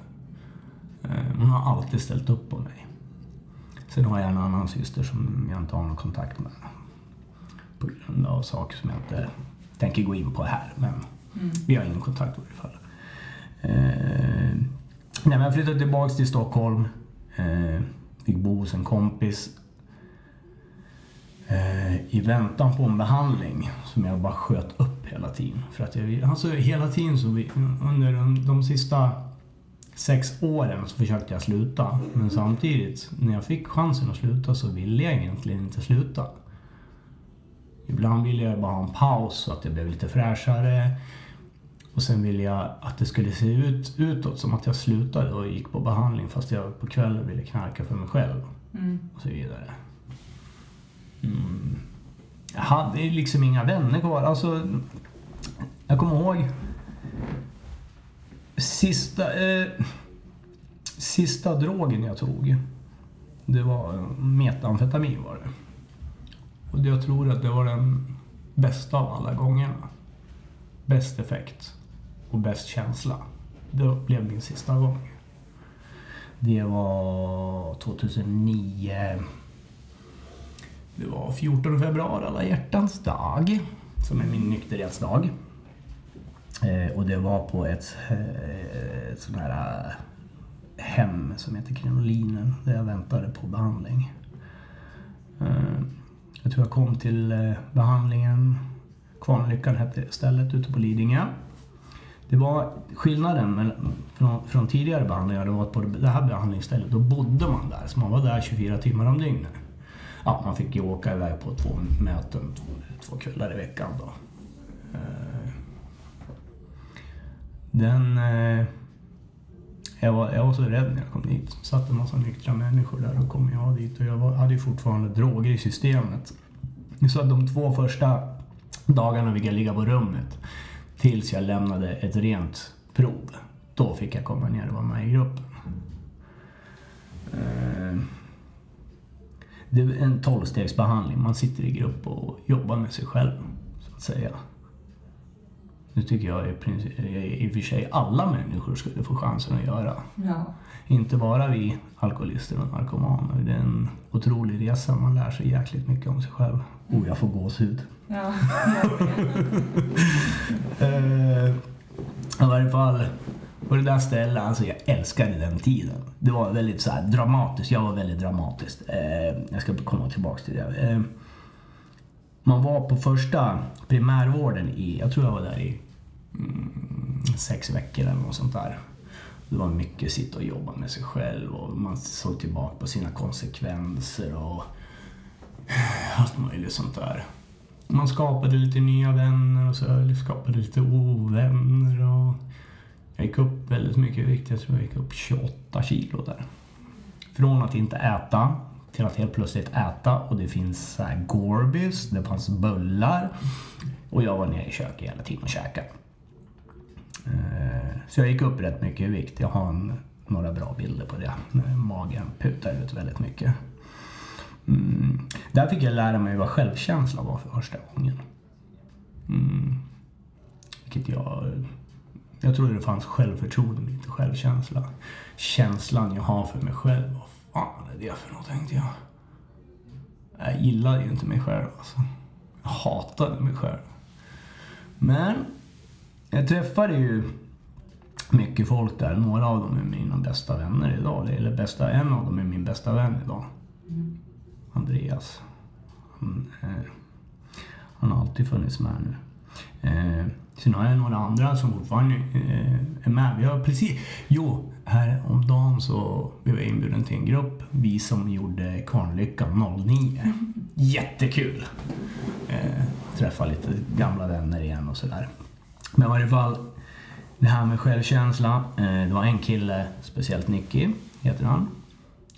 Eh, hon har alltid ställt upp på mig. Sen har jag en annan syster som jag inte har någon kontakt med. På grund av saker som jag inte tänker gå in på här. Men Mm. vi har ingen kontakt i alla fall. Eh, nej, men jag flyttade tillbaks till Stockholm. Eh, fick bo hos en kompis. Eh, I väntan på en behandling som jag bara sköt upp hela tiden. För att jag, alltså hela tiden så vi, under de, de sista sex åren så försökte jag sluta. Men samtidigt, när jag fick chansen att sluta så ville jag egentligen inte sluta. Ibland ville jag bara ha en paus så att jag blev lite fräschare. Och sen ville jag att det skulle se ut utåt som att jag slutade och gick på behandling fast jag på kvällen ville knarka för mig själv. Mm. Och så vidare. Jag hade liksom inga vänner kvar. Alltså, jag kommer ihåg sista, eh, sista drogen jag tog. Det var metamfetamin var det. Och jag tror att det var den bästa av alla gångerna. Bäst effekt och bäst känsla. Det blev min sista gång. Det var 2009. Det var 14 februari, alla hjärtans dag, som är min nykterhetsdag. Eh, och det var på ett, eh, sån sånt här eh, hem som heter Krinolinen där jag väntade på behandling. Eh, jag tror jag kom till eh, behandlingen, Kvarnlyckan hette stället ute på Lidingö. Det var skillnaden mellan, från, från tidigare behandlingar, det var att på det här behandlingsstället, då bodde man där. Så man var där 24 timmar om dygnet. Ja, man fick ju åka iväg på två möten, två, två kvällar i veckan då. Eh, den... Eh, jag var, jag var så rädd när jag kom dit. Det satt en massa nyktra människor där och kom jag dit och jag var, hade ju fortfarande droger i systemet. Så att de två första dagarna fick jag ligga på rummet tills jag lämnade ett rent prov. Då fick jag komma ner och vara med i gruppen. Eh, det är en tolvstegsbehandling. Man sitter i grupp och jobbar med sig själv, så att säga. Det tycker jag i, princip, i och för sig alla människor skulle få chansen att göra. Ja. Inte bara vi alkoholister och narkomaner. Det är en otrolig resa. Man lär sig jäkligt mycket om sig själv. Oh, jag får gåshud. Ja, jag vet. Eh, I varje fall på det där stället, alltså jag älskade den tiden. Det var väldigt så här dramatiskt, jag var väldigt dramatisk. Eh, jag ska komma tillbaks till det. Eh, man var på första primärvården i, jag tror jag var där i mm, sex veckor eller något sånt där. Det var mycket sitta och jobba med sig själv och man såg tillbaka på sina konsekvenser och allt möjligt sånt där. man skapade lite nya vänner och så skapade lite ovänner. Och jag gick upp väldigt mycket i vikt. Jag tror jag gick upp 28 kilo där. Från att inte äta till att helt plötsligt äta och det finns så här Gorbis, det fanns bullar och jag var nere i köket hela tiden och käkade. Eh, så jag gick upp rätt mycket i vikt. Jag har en, några bra bilder på det. Magen putar ut väldigt mycket. Mm. Där fick jag lära mig vad självkänsla var för första gången. Mm. Vilket jag... Jag trodde det fanns självförtroende men inte självkänsla. Känslan jag har för mig själv. Vad fan är det för något tänkte jag. Jag gillade ju inte mig själv alltså. Jag hatade mig själv. Men jag träffade ju mycket folk där. Några av dem är mina bästa vänner idag. Eller bästa, en av dem är min bästa vän idag. Mm. Andreas. Han, eh, han, har alltid funnits med nu. Eh, sen har jag några andra som fortfarande eh, är med. Vi har precis... Jo, här om dagen så blev jag inbjuden till en grupp. Vi som gjorde Kvarnlyckan 09. Jättekul! Eh, träffa lite gamla vänner igen och sådär. Men i varje fall, det här med självkänsla. Eh, det var en kille, speciellt Nicky heter han.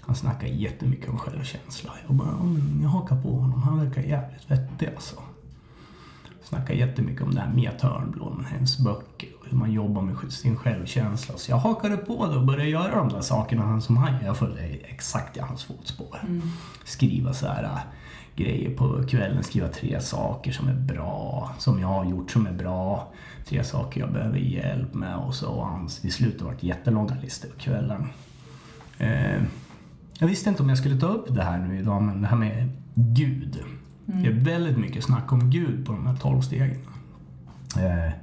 Han snackar jättemycket om självkänsla. Jag bara, jag hakar på honom. Han verkar jävligt vettig alltså. Snackar jättemycket om det här Mia Törnblom, hennes böcker och hur man jobbar med sin självkänsla. Så jag hakade på det och började göra de där sakerna som han Jag följde exakt i hans fotspår. Mm. Skriva så här grejer på kvällen, skriva tre saker som är bra, som jag har gjort som är bra, tre saker jag behöver hjälp med och så. Hans, till slut har det varit jättelånga listor på kvällen. Eh, jag visste inte om jag skulle ta upp det här nu idag, men det här med Gud. Mm. Det är väldigt mycket snack om Gud på de här tolv stegen. Eh,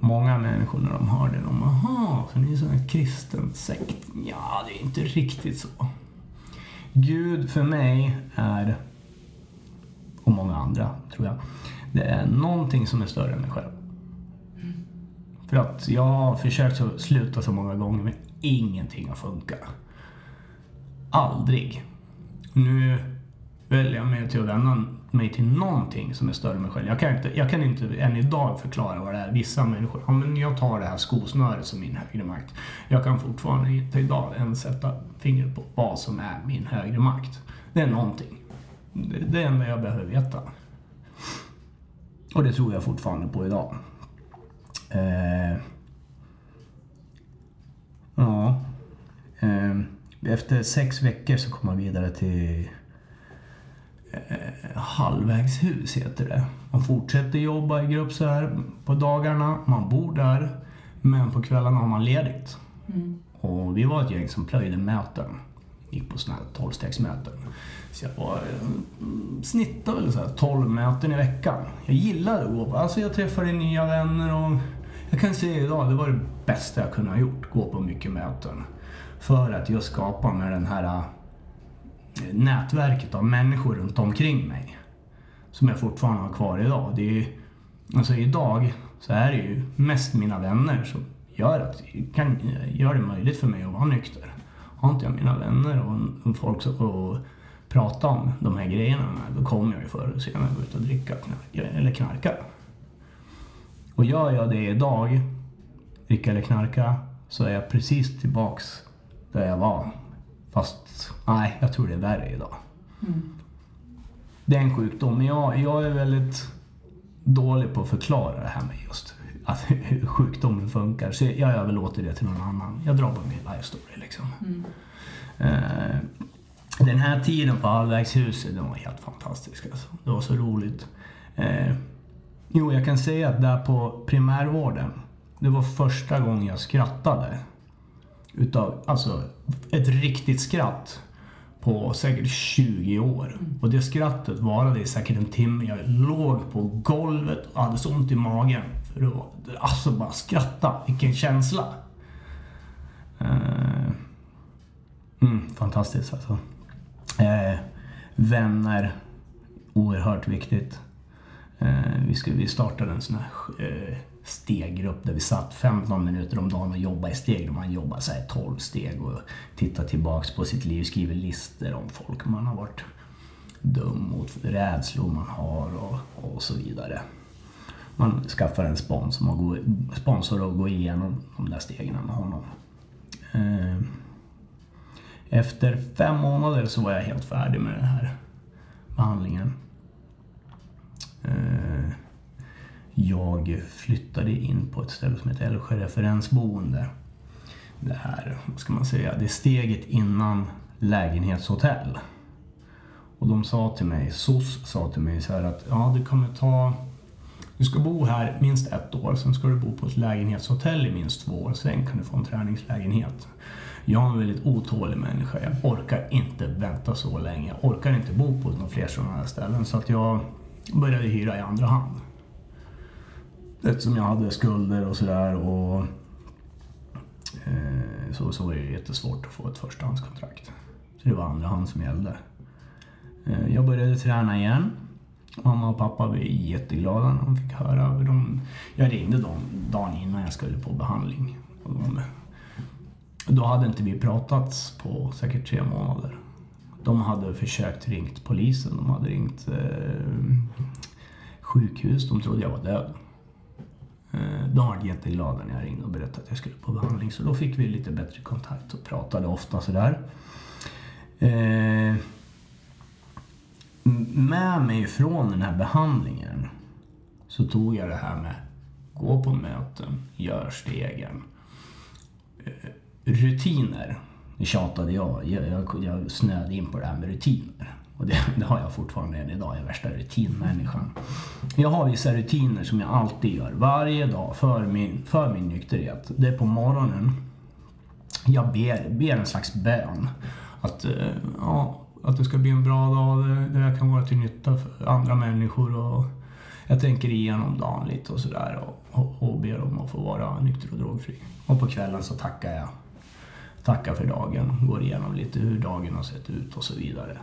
många människor när de hör det, de bara ”Jaha, så ni är en kristen sekt?” Ja, det är inte riktigt så. Gud för mig är och många andra, tror jag. Det är någonting som är större än mig själv. För att jag har försökt att sluta så många gånger men ingenting har funkat. Aldrig. Nu väljer jag mig till att vända mig till någonting som är större än mig själv. Jag kan inte, jag kan inte än idag förklara vad det är. Vissa människor, ja men jag tar det här skosnöret som min högre makt. Jag kan fortfarande inte idag ens sätta fingret på vad som är min högre makt. Det är någonting. Det är det enda jag behöver veta. Och det tror jag fortfarande på idag. Eh, ja. Eh, efter sex veckor så kom man vidare till eh, halvvägshus heter det. Man fortsätter jobba i grupp så här på dagarna, man bor där. Men på kvällarna har man ledigt. Mm. Och vi var ett gäng som plöjde möten. Gick på sådana här tolvstegsmöten. Så jag var, mm, snittade väl så här 12 möten i veckan. Jag gillade att gå Alltså jag träffade nya vänner och jag kan säga idag, det var det bästa jag kunde ha gjort. Gå på mycket möten. För att just skapa med den här nätverket av människor runt omkring mig. Som jag fortfarande har kvar idag. Det är, alltså idag så är det ju mest mina vänner som gör, att, kan, gör det möjligt för mig att vara nykter. Har inte jag mina vänner och, och folk som, och prata om de här grejerna med, då kommer jag ju förr eller senare gå ut och dricka knarka, eller knarka. Och gör jag det idag, dricka eller knarka, så är jag precis tillbaks där jag var. Fast nej, jag tror det är värre idag. Mm. Det är en sjukdom, men jag, jag är väldigt dålig på att förklara det här med just att, hur sjukdomen funkar. Så jag överlåter det till någon annan. Jag drar bara min life story liksom. Mm. Uh, den här tiden på halvvägshuset, den var helt fantastisk alltså. Det var så roligt. Eh, jo, jag kan säga att där på primärvården, det var första gången jag skrattade. Utav, alltså ett riktigt skratt på säkert 20 år. Och det skrattet varade i säkert en timme. Jag låg på golvet och hade så ont i magen. För det var, alltså bara skratta, vilken känsla. Eh, mm, fantastiskt alltså. Eh, vänner, oerhört viktigt. Eh, vi, ska, vi startade en sån här eh, steggrupp där vi satt 15 minuter om dagen och jobbade i steg. Man jobbar så här 12 steg och tittar tillbaks på sitt liv, skriver listor om folk man har varit dum mot, rädslor man har och, och så vidare. Man skaffar en sponsor och går, sponsor och går igenom de där stegen med honom. Eh, efter fem månader så var jag helt färdig med den här behandlingen. Eh, jag flyttade in på ett ställe som heter Älvsjö referensboende. Det här, vad ska man säga, det är steget innan lägenhetshotell. Och de sa till mig, SOS sa till mig så här att ja, det kommer ta du ska bo här minst ett år, sen ska du bo på ett lägenhetshotell i minst två år, sen kan du få en träningslägenhet. Jag är en väldigt otålig människa, jag orkar inte vänta så länge. Jag orkar inte bo på några fler sådana här ställen, så att jag började hyra i andra hand. Eftersom jag hade skulder och sådär och eh, så, så var det jättesvårt att få ett förstahandskontrakt. Så det var andra hand som gällde. Eh, jag började träna igen. Mamma och pappa blev jätteglada när de fick höra. De, jag ringde dem dagen innan jag skulle på behandling. Och de, då hade inte vi pratats på säkert tre månader. De hade försökt ringt polisen, de hade ringt eh, sjukhus, de trodde jag var död. Eh, De var jätteglada när jag ringde och berättade att jag skulle på behandling. Så då fick vi lite bättre kontakt och pratade ofta sådär. Eh, med mig från den här behandlingen så tog jag det här med gå på möten, gör stegen. Eh, rutiner, det tjatade jag. Jag, jag, jag snöade in på det här med rutiner. Och det, det, har jag fortfarande än idag, jag är värsta rutinmänniskan. Jag har vissa rutiner som jag alltid gör, varje dag för min, för min nykterhet. Det är på morgonen, jag ber, ber en slags bön. Att, eh, ja, att det ska bli en bra dag där jag kan vara till nytta för andra människor. Och jag tänker igenom dagen lite och sådär och, och, och ber om att få vara nykter och drogfri. Och på kvällen så tackar jag. Tackar för dagen, går igenom lite hur dagen har sett ut och så vidare.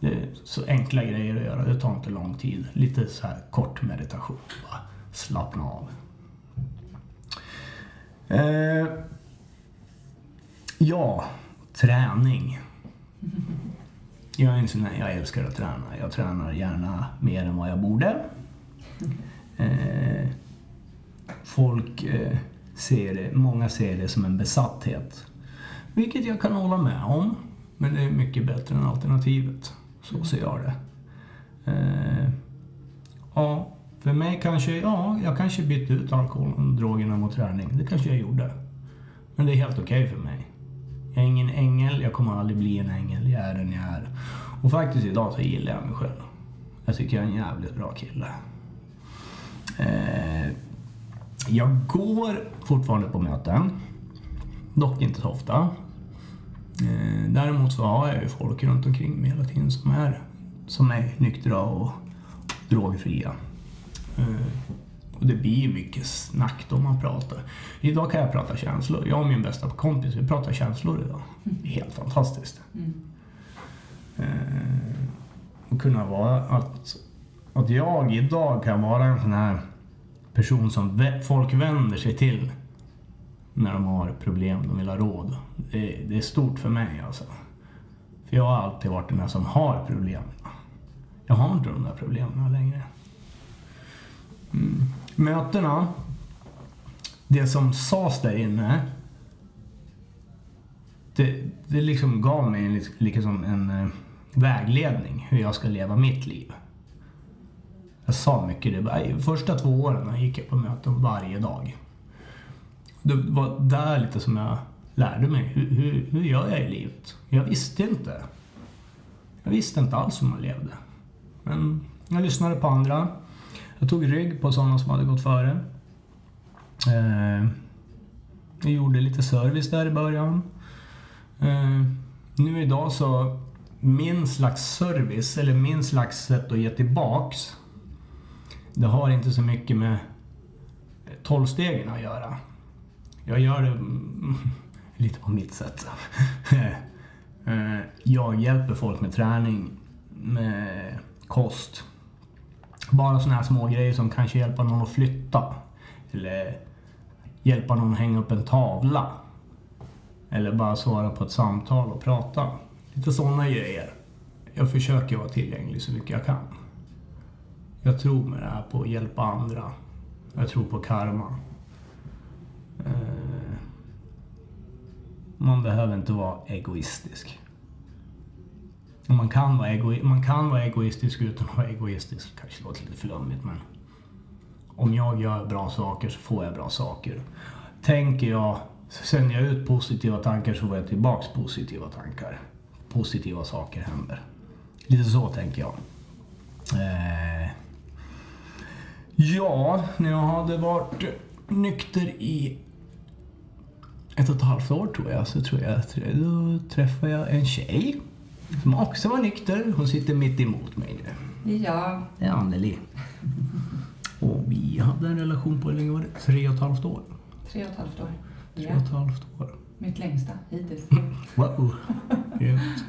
Det är så enkla grejer att göra, det tar inte lång tid. Lite så här kort meditation, bara slappna av. Eh, ja, träning. Jag är en sån här, jag älskar att träna. Jag tränar gärna mer än vad jag borde. Eh, folk eh, ser det, många ser det som en besatthet. Vilket jag kan hålla med om. Men det är mycket bättre än alternativet. Så ser jag det. Eh, ja, för mig kanske, ja, jag kanske bytte ut alkoholen och drogerna mot träning. Det kanske jag gjorde. Men det är helt okej okay för mig. Jag är ingen ängel, jag kommer aldrig bli en ängel. Jag är den jag är. Och faktiskt idag så gillar jag mig själv. Jag tycker jag är en jävligt bra kille. Eh, jag går fortfarande på möten. Dock inte så ofta. Eh, däremot så har jag ju folk runt omkring mig hela tiden som är, som är nyktra och drogfria. Eh, och det blir mycket snack då man pratar. Idag kan jag prata känslor. Jag och min bästa kompis, vi pratar känslor idag. Det är helt fantastiskt. Mm. Eh, och kunna vara att, att jag idag kan vara en sån här person som folk vänder sig till när de har problem, de vill ha råd. Det, det är stort för mig alltså. För jag har alltid varit den där som har problem. Jag har inte de där problemen längre. Mm. Mötena, det som sades där inne, det, det liksom gav mig liksom en eh, vägledning hur jag ska leva mitt liv. Jag sa mycket det. Första två åren gick jag på möten varje dag. Det var där lite som jag lärde mig. Hur, hur, hur gör jag i livet? Jag visste inte. Jag visste inte alls hur man levde. Men jag lyssnade på andra. Jag tog rygg på sådana som hade gått före. Eh, jag gjorde lite service där i början. Eh, nu idag så, min slags service, eller min slags sätt att ge tillbaks, det har inte så mycket med tolvstegen att göra. Jag gör det lite på mitt sätt. Eh, jag hjälper folk med träning, med kost. Bara sådana här små grejer som kanske hjälper någon att flytta. Eller hjälpa någon att hänga upp en tavla. Eller bara svara på ett samtal och prata. Lite sådana grejer. Jag försöker vara tillgänglig så mycket jag kan. Jag tror med det här på att hjälpa andra. Jag tror på karma. Eh, man behöver inte vara egoistisk. Man kan, vara ego- man kan vara egoistisk utan att vara egoistisk. kanske låter lite flummigt men... Om jag gör bra saker så får jag bra saker. Tänker jag, sänder jag ut positiva tankar så får jag tillbaks positiva tankar. Positiva saker händer. Lite så tänker jag. Eh, ja, när jag hade varit nykter i ett och ett halvt år tror jag, så tror jag, då träffade jag en tjej som också var nykter. Hon sitter mitt emot mig nu. Ja, Det är Anneli. Och vi hade en relation på, hur länge var det? Tre och ett halvt år. tre och ett halvt år. Tre och ett halvt år. mitt längsta hittills. Wow. Grymt.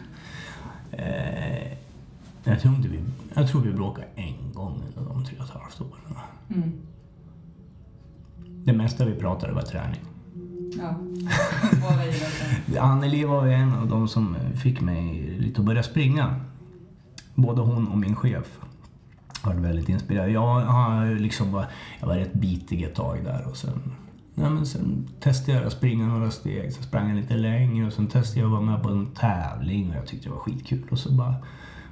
Eh, jag, tror inte vi, jag tror vi bråkade en gång under de tre och ett halvt åren. Mm. Det mesta vi pratade var träning. Ja. Anneli var ju en av de som fick mig lite att börja springa. Både hon och min chef var väldigt inspirerade. Jag, har liksom var, jag var rätt bitig ett tag där och sen, nej men sen testade jag att springa några steg. Sen sprang jag lite längre och sen testade jag att vara med på en tävling och jag tyckte det var skitkul. Och så bara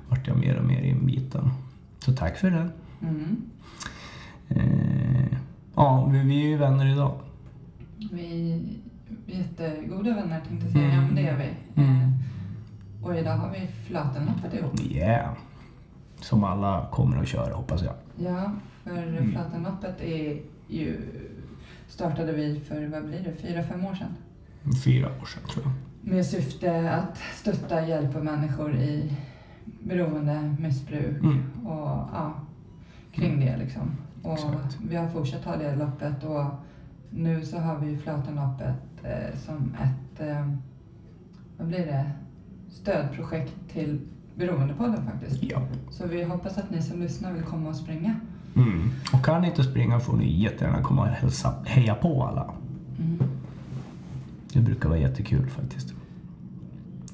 vart jag mer och mer inbiten. Så tack för det. Mm. Eh, ja, vi, vi är ju vänner idag. Vi är jättegoda vänner tänkte jag säga. Mm. Ja, men det är vi. Mm. Och idag har vi Flatenloppet ihop. Yeah. Som alla kommer att köra hoppas jag. Ja, för Mm. Flatenloppet är ju... Startade vi för, vad blir det, fyra, fem år sedan? Fyra år sedan tror jag. Med syfte att stötta, hjälpa människor i beroende, missbruk Mm. och ja, kring det liksom. Och Exakt. vi har fortsatt ha det loppet och nu så har vi ju Flatenloppet eh, som ett, eh, vad blir det, stödprojekt till Beroendepodden faktiskt. Ja. Så vi hoppas att ni som lyssnar vill komma och springa. Mm. Och kan ni inte springa får ni jättegärna komma och hälsa, heja på alla. Mm. Det brukar vara jättekul faktiskt.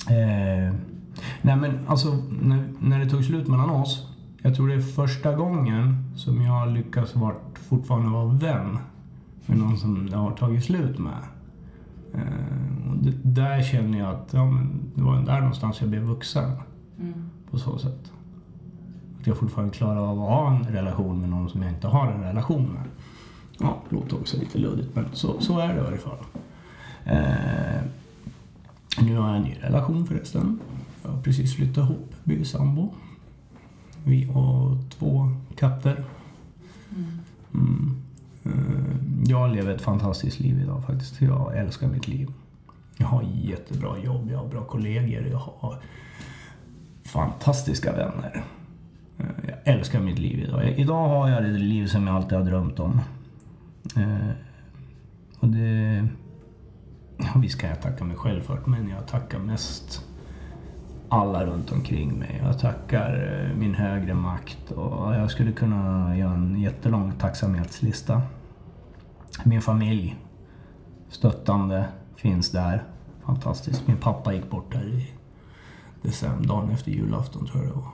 Eh, nej men alltså när, när det tog slut mellan oss. Jag tror det är första gången som jag lyckas vara, fortfarande vara vän med någon som det har tagit slut med. Eh, och det, där känner jag att ja, men det var där någonstans jag blev vuxen Mm. på så sätt. Att jag fortfarande klarar av att ha en relation med någon som jag inte har en relation med. Ja, det låter också lite luddigt men så, så är det i varje fall. Eh, nu har jag en ny relation förresten. Jag har precis flyttat ihop, blivit sambo. Vi och två katter. Mm. Eh, jag lever ett fantastiskt liv idag faktiskt. Jag älskar mitt liv. Jag har jättebra jobb, jag har bra kollegor, jag har fantastiska vänner. Eh, jag älskar mitt liv idag. Idag har jag det liv som jag alltid har drömt om. Eh, och det... Ja, visst kan jag tacka mig själv för det, men jag tackar mest alla runt omkring mig. Jag tackar eh, min högre makt och jag skulle kunna göra en jättelång tacksamhetslista. Min familj, stöttande, finns där. Fantastiskt. Min pappa gick bort där i december, dagen efter julafton tror jag det var.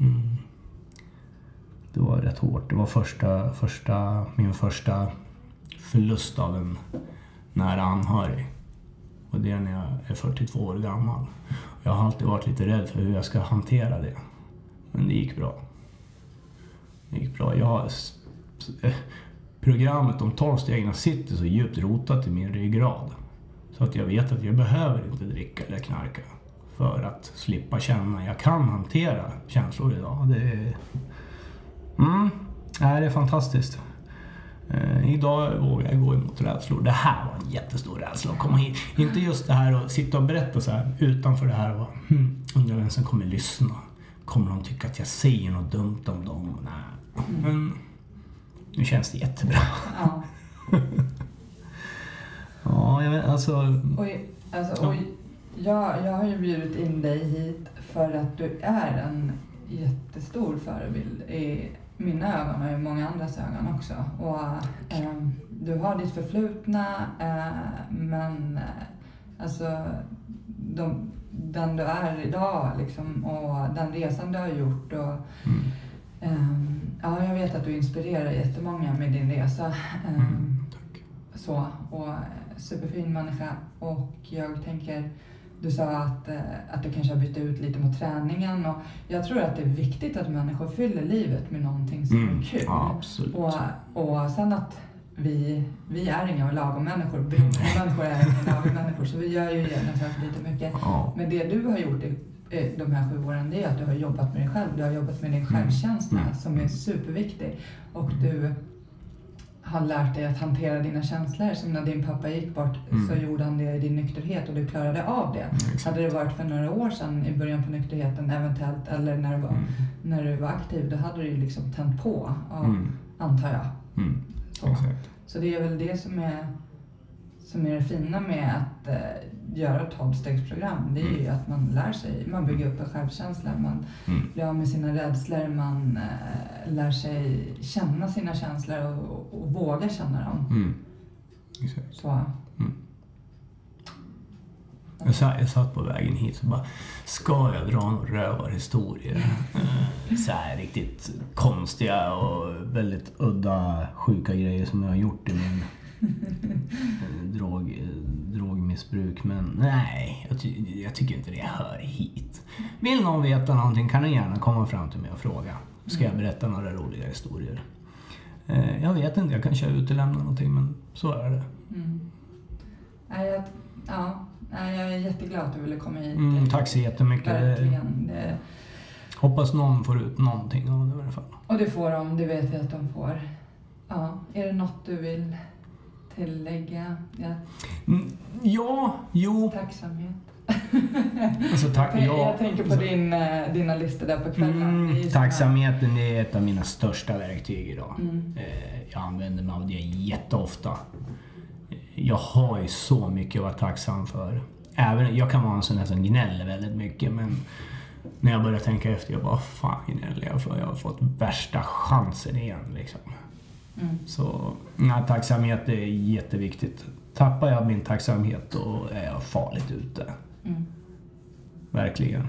Mm. Det var rätt hårt. Det var första, första, min första förlust av en nära anhörig. Och det är när jag är 42 år gammal. Jag har alltid varit lite rädd för hur jag ska hantera det. Men det gick bra. Det gick bra. Jag har... Eh, programmet om 12 stegen sitter så djupt rotat i min ryggrad. Så att jag vet att jag behöver inte dricka eller knarka. För att slippa känna. Jag kan hantera känslor idag. Det är... Mm. Nej, det är fantastiskt. Eh, idag vågar jag gå emot rädslor. Det här var en jättestor rädsla att komma hit. Inte just det här att sitta och berätta så här utanför det här och hmm, undrar vem som kommer lyssna. Kommer de tycka att jag säger något dumt om dem? Nej. Men nu känns det jättebra. Ja. Ja, jag vet, alltså... Och, alltså, och jag, jag har ju bjudit in dig hit för att du är en jättestor förebild i mina ögon och i många andras ögon också. Och, ehm, du har ditt förflutna eh, men eh, alltså de, den du är idag liksom, och den resan du har gjort och Mm. Ehm, ja, jag vet att du inspirerar jättemånga med din resa. Ehm, Mm, tack. Så, och eh, superfin människa. Och jag tänker, du sa att, eh, att du kanske har bytt ut lite mot träningen. Och jag tror att det är viktigt att människor fyller livet med någonting som Mm, är kul. ja, absolut. Och, och sen att vi, vi är inga lagom människor. människor är inga lagom människor. Så vi gör ju saker lite mycket. Ja. Men det du har gjort i de här sju åren, det är att du har jobbat med dig själv. Du har jobbat med din självkänsla Mm. som är superviktig. Och du har lärt dig att hantera dina känslor. Som när din pappa gick bort Mm. så gjorde han det i din nykterhet och du klarade av det. exakt. Hade det varit för några år sedan i början på nykterheten eventuellt eller när du var, Mm. när du var aktiv, då hade du ju liksom tänt på, ja, Mm. antar jag. Mm. Så. Så det är väl det som är, som är det fina med att eh, göra ett tolvstegsprogram. Det är ju att man lär sig, man bygger upp en självkänsla, man Mm. blir av med sina rädslor, man eh, lär sig känna sina känslor och, och, och våga känna dem. Mm. Exakt. Så, Jag satt, jag satt på vägen hit och bara, ska jag dra några rövarhistorier? Så här riktigt konstiga och väldigt udda, sjuka grejer som jag har gjort i min drog, eh, drogmissbruk. Men nej, jag, ty, jag tycker inte det hör hit. Vill någon veta någonting kan ni gärna komma fram till mig och fråga. Ska jag berätta några roliga historier? Eh, Jag vet inte, jag kanske utelämnar någonting men så är det. mm. Jag, ja, jag är jätteglad att du ville komma hit. Mm, tack så jättemycket. Verkligen. Det, Hoppas någon får ut någonting av det i alla fall. och det får de, det vet jag att de får. Ja, är det något du vill tillägga? Ja, Mm, ja, jo. tacksamhet. Alltså, tack, Jag, ja. jag tänker på din, eh, dina listor där på kvällen. Är Mm, tacksamheten är ett av mina största verktyg idag. Mm. Eh, Jag använder mig av det jätteofta. Jag har ju så mycket att vara tacksam för. Även, jag kan vara en sån där som gnäller väldigt mycket men när jag börjar tänka efter, jag bara fan gnäller jag för? Jag har fått värsta chansen igen liksom. Mm. Så nej, tacksamhet är jätteviktigt. Tappar jag min tacksamhet då är jag farligt ute. Mm. Verkligen.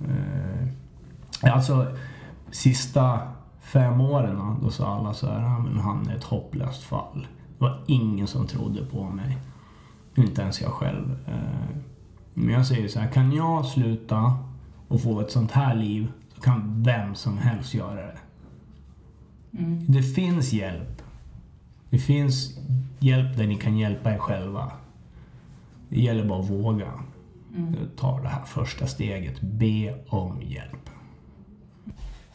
Eh, alltså, sista fem åren då sa alla så här, "Ja, men han är ett hopplöst fall. Det var ingen som trodde på mig. Inte ens jag själv. Eh, men jag säger så här, kan jag sluta och få ett sånt här liv så kan vem som helst göra det. Mm. Det finns hjälp. Det finns hjälp där ni kan hjälpa er själva. Det gäller bara att våga Mm. ta det här första steget. Be om hjälp.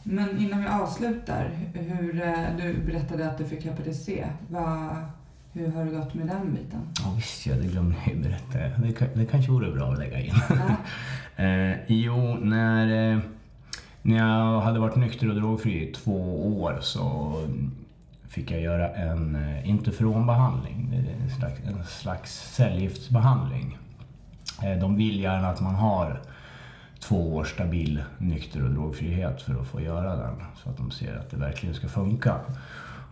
Men innan vi avslutar, hur, eh, du berättade att du fick hepatit C. Vad, hur har det gått med den biten? Ja, visst, jag ju berätta. Det, det kanske vore bra att lägga in. Ja. eh, jo, när, eh, när jag hade varit nykter och drogfri i två år så fick jag göra en eh, interferonbehandling. En slags, en slags cellgiftsbehandling. Eh, de vill gärna att man har två år stabil nykter och drogfrihet för att få göra den. Så att de ser att det verkligen ska funka.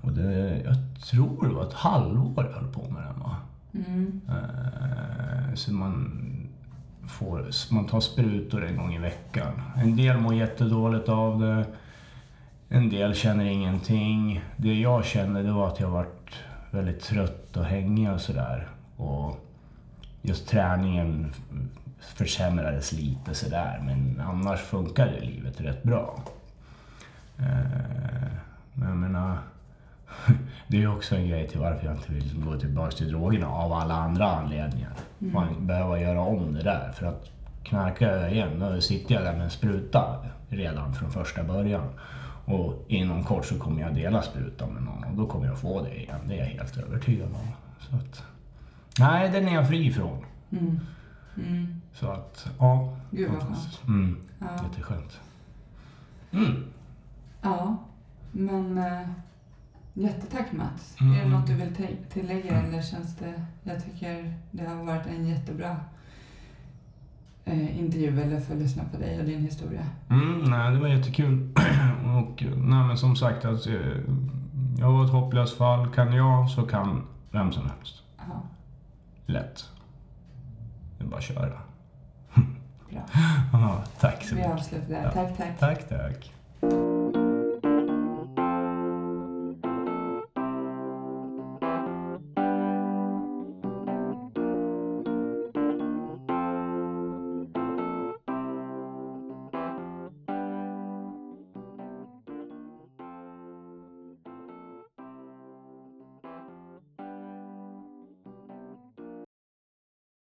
Och det, jag tror det var ett halvår jag höll på med den. Va? Mm. Eh, Så man, får, man tar sprutor en gång i veckan. En del mår jättedåligt av det. En del känner ingenting. Det jag kände det var att jag varit väldigt trött och hängig och sådär. Och just träningen försämrades lite sådär. Men annars funkade livet rätt bra. Eh, Men jag menar, det är ju också en grej till varför jag inte vill gå tillbaka till drogerna av alla andra anledningar. Man behöver göra om det där för att knarkar jag igen, då sitter jag där med en spruta redan från första början. Och inom kort så kommer jag dela sprutan med någon och då kommer jag få det igen. Det är jag helt övertygad om. Så att, nej, den är jag fri ifrån. Mm. Mm. Så att, ja. Gud vad fantastiskt. skönt. Mm, Ja. jätteskönt. Mm. ja, men äh, jättetack Mats. Mm. Är det något du vill tillägga eller känns det... Jag tycker det har varit en jättebra eh, intervju eller få lyssna på dig och din historia. Mm, nej, det var jättekul. och nej, men som sagt, alltså, jag var ett hopplöst fall. Kan jag så kan vem som helst. Ja, Lätt. Det är bara att köra. bra. Ja, tack så Vi mycket. avslutar där. Ja. Tack, tack. Tack, tack.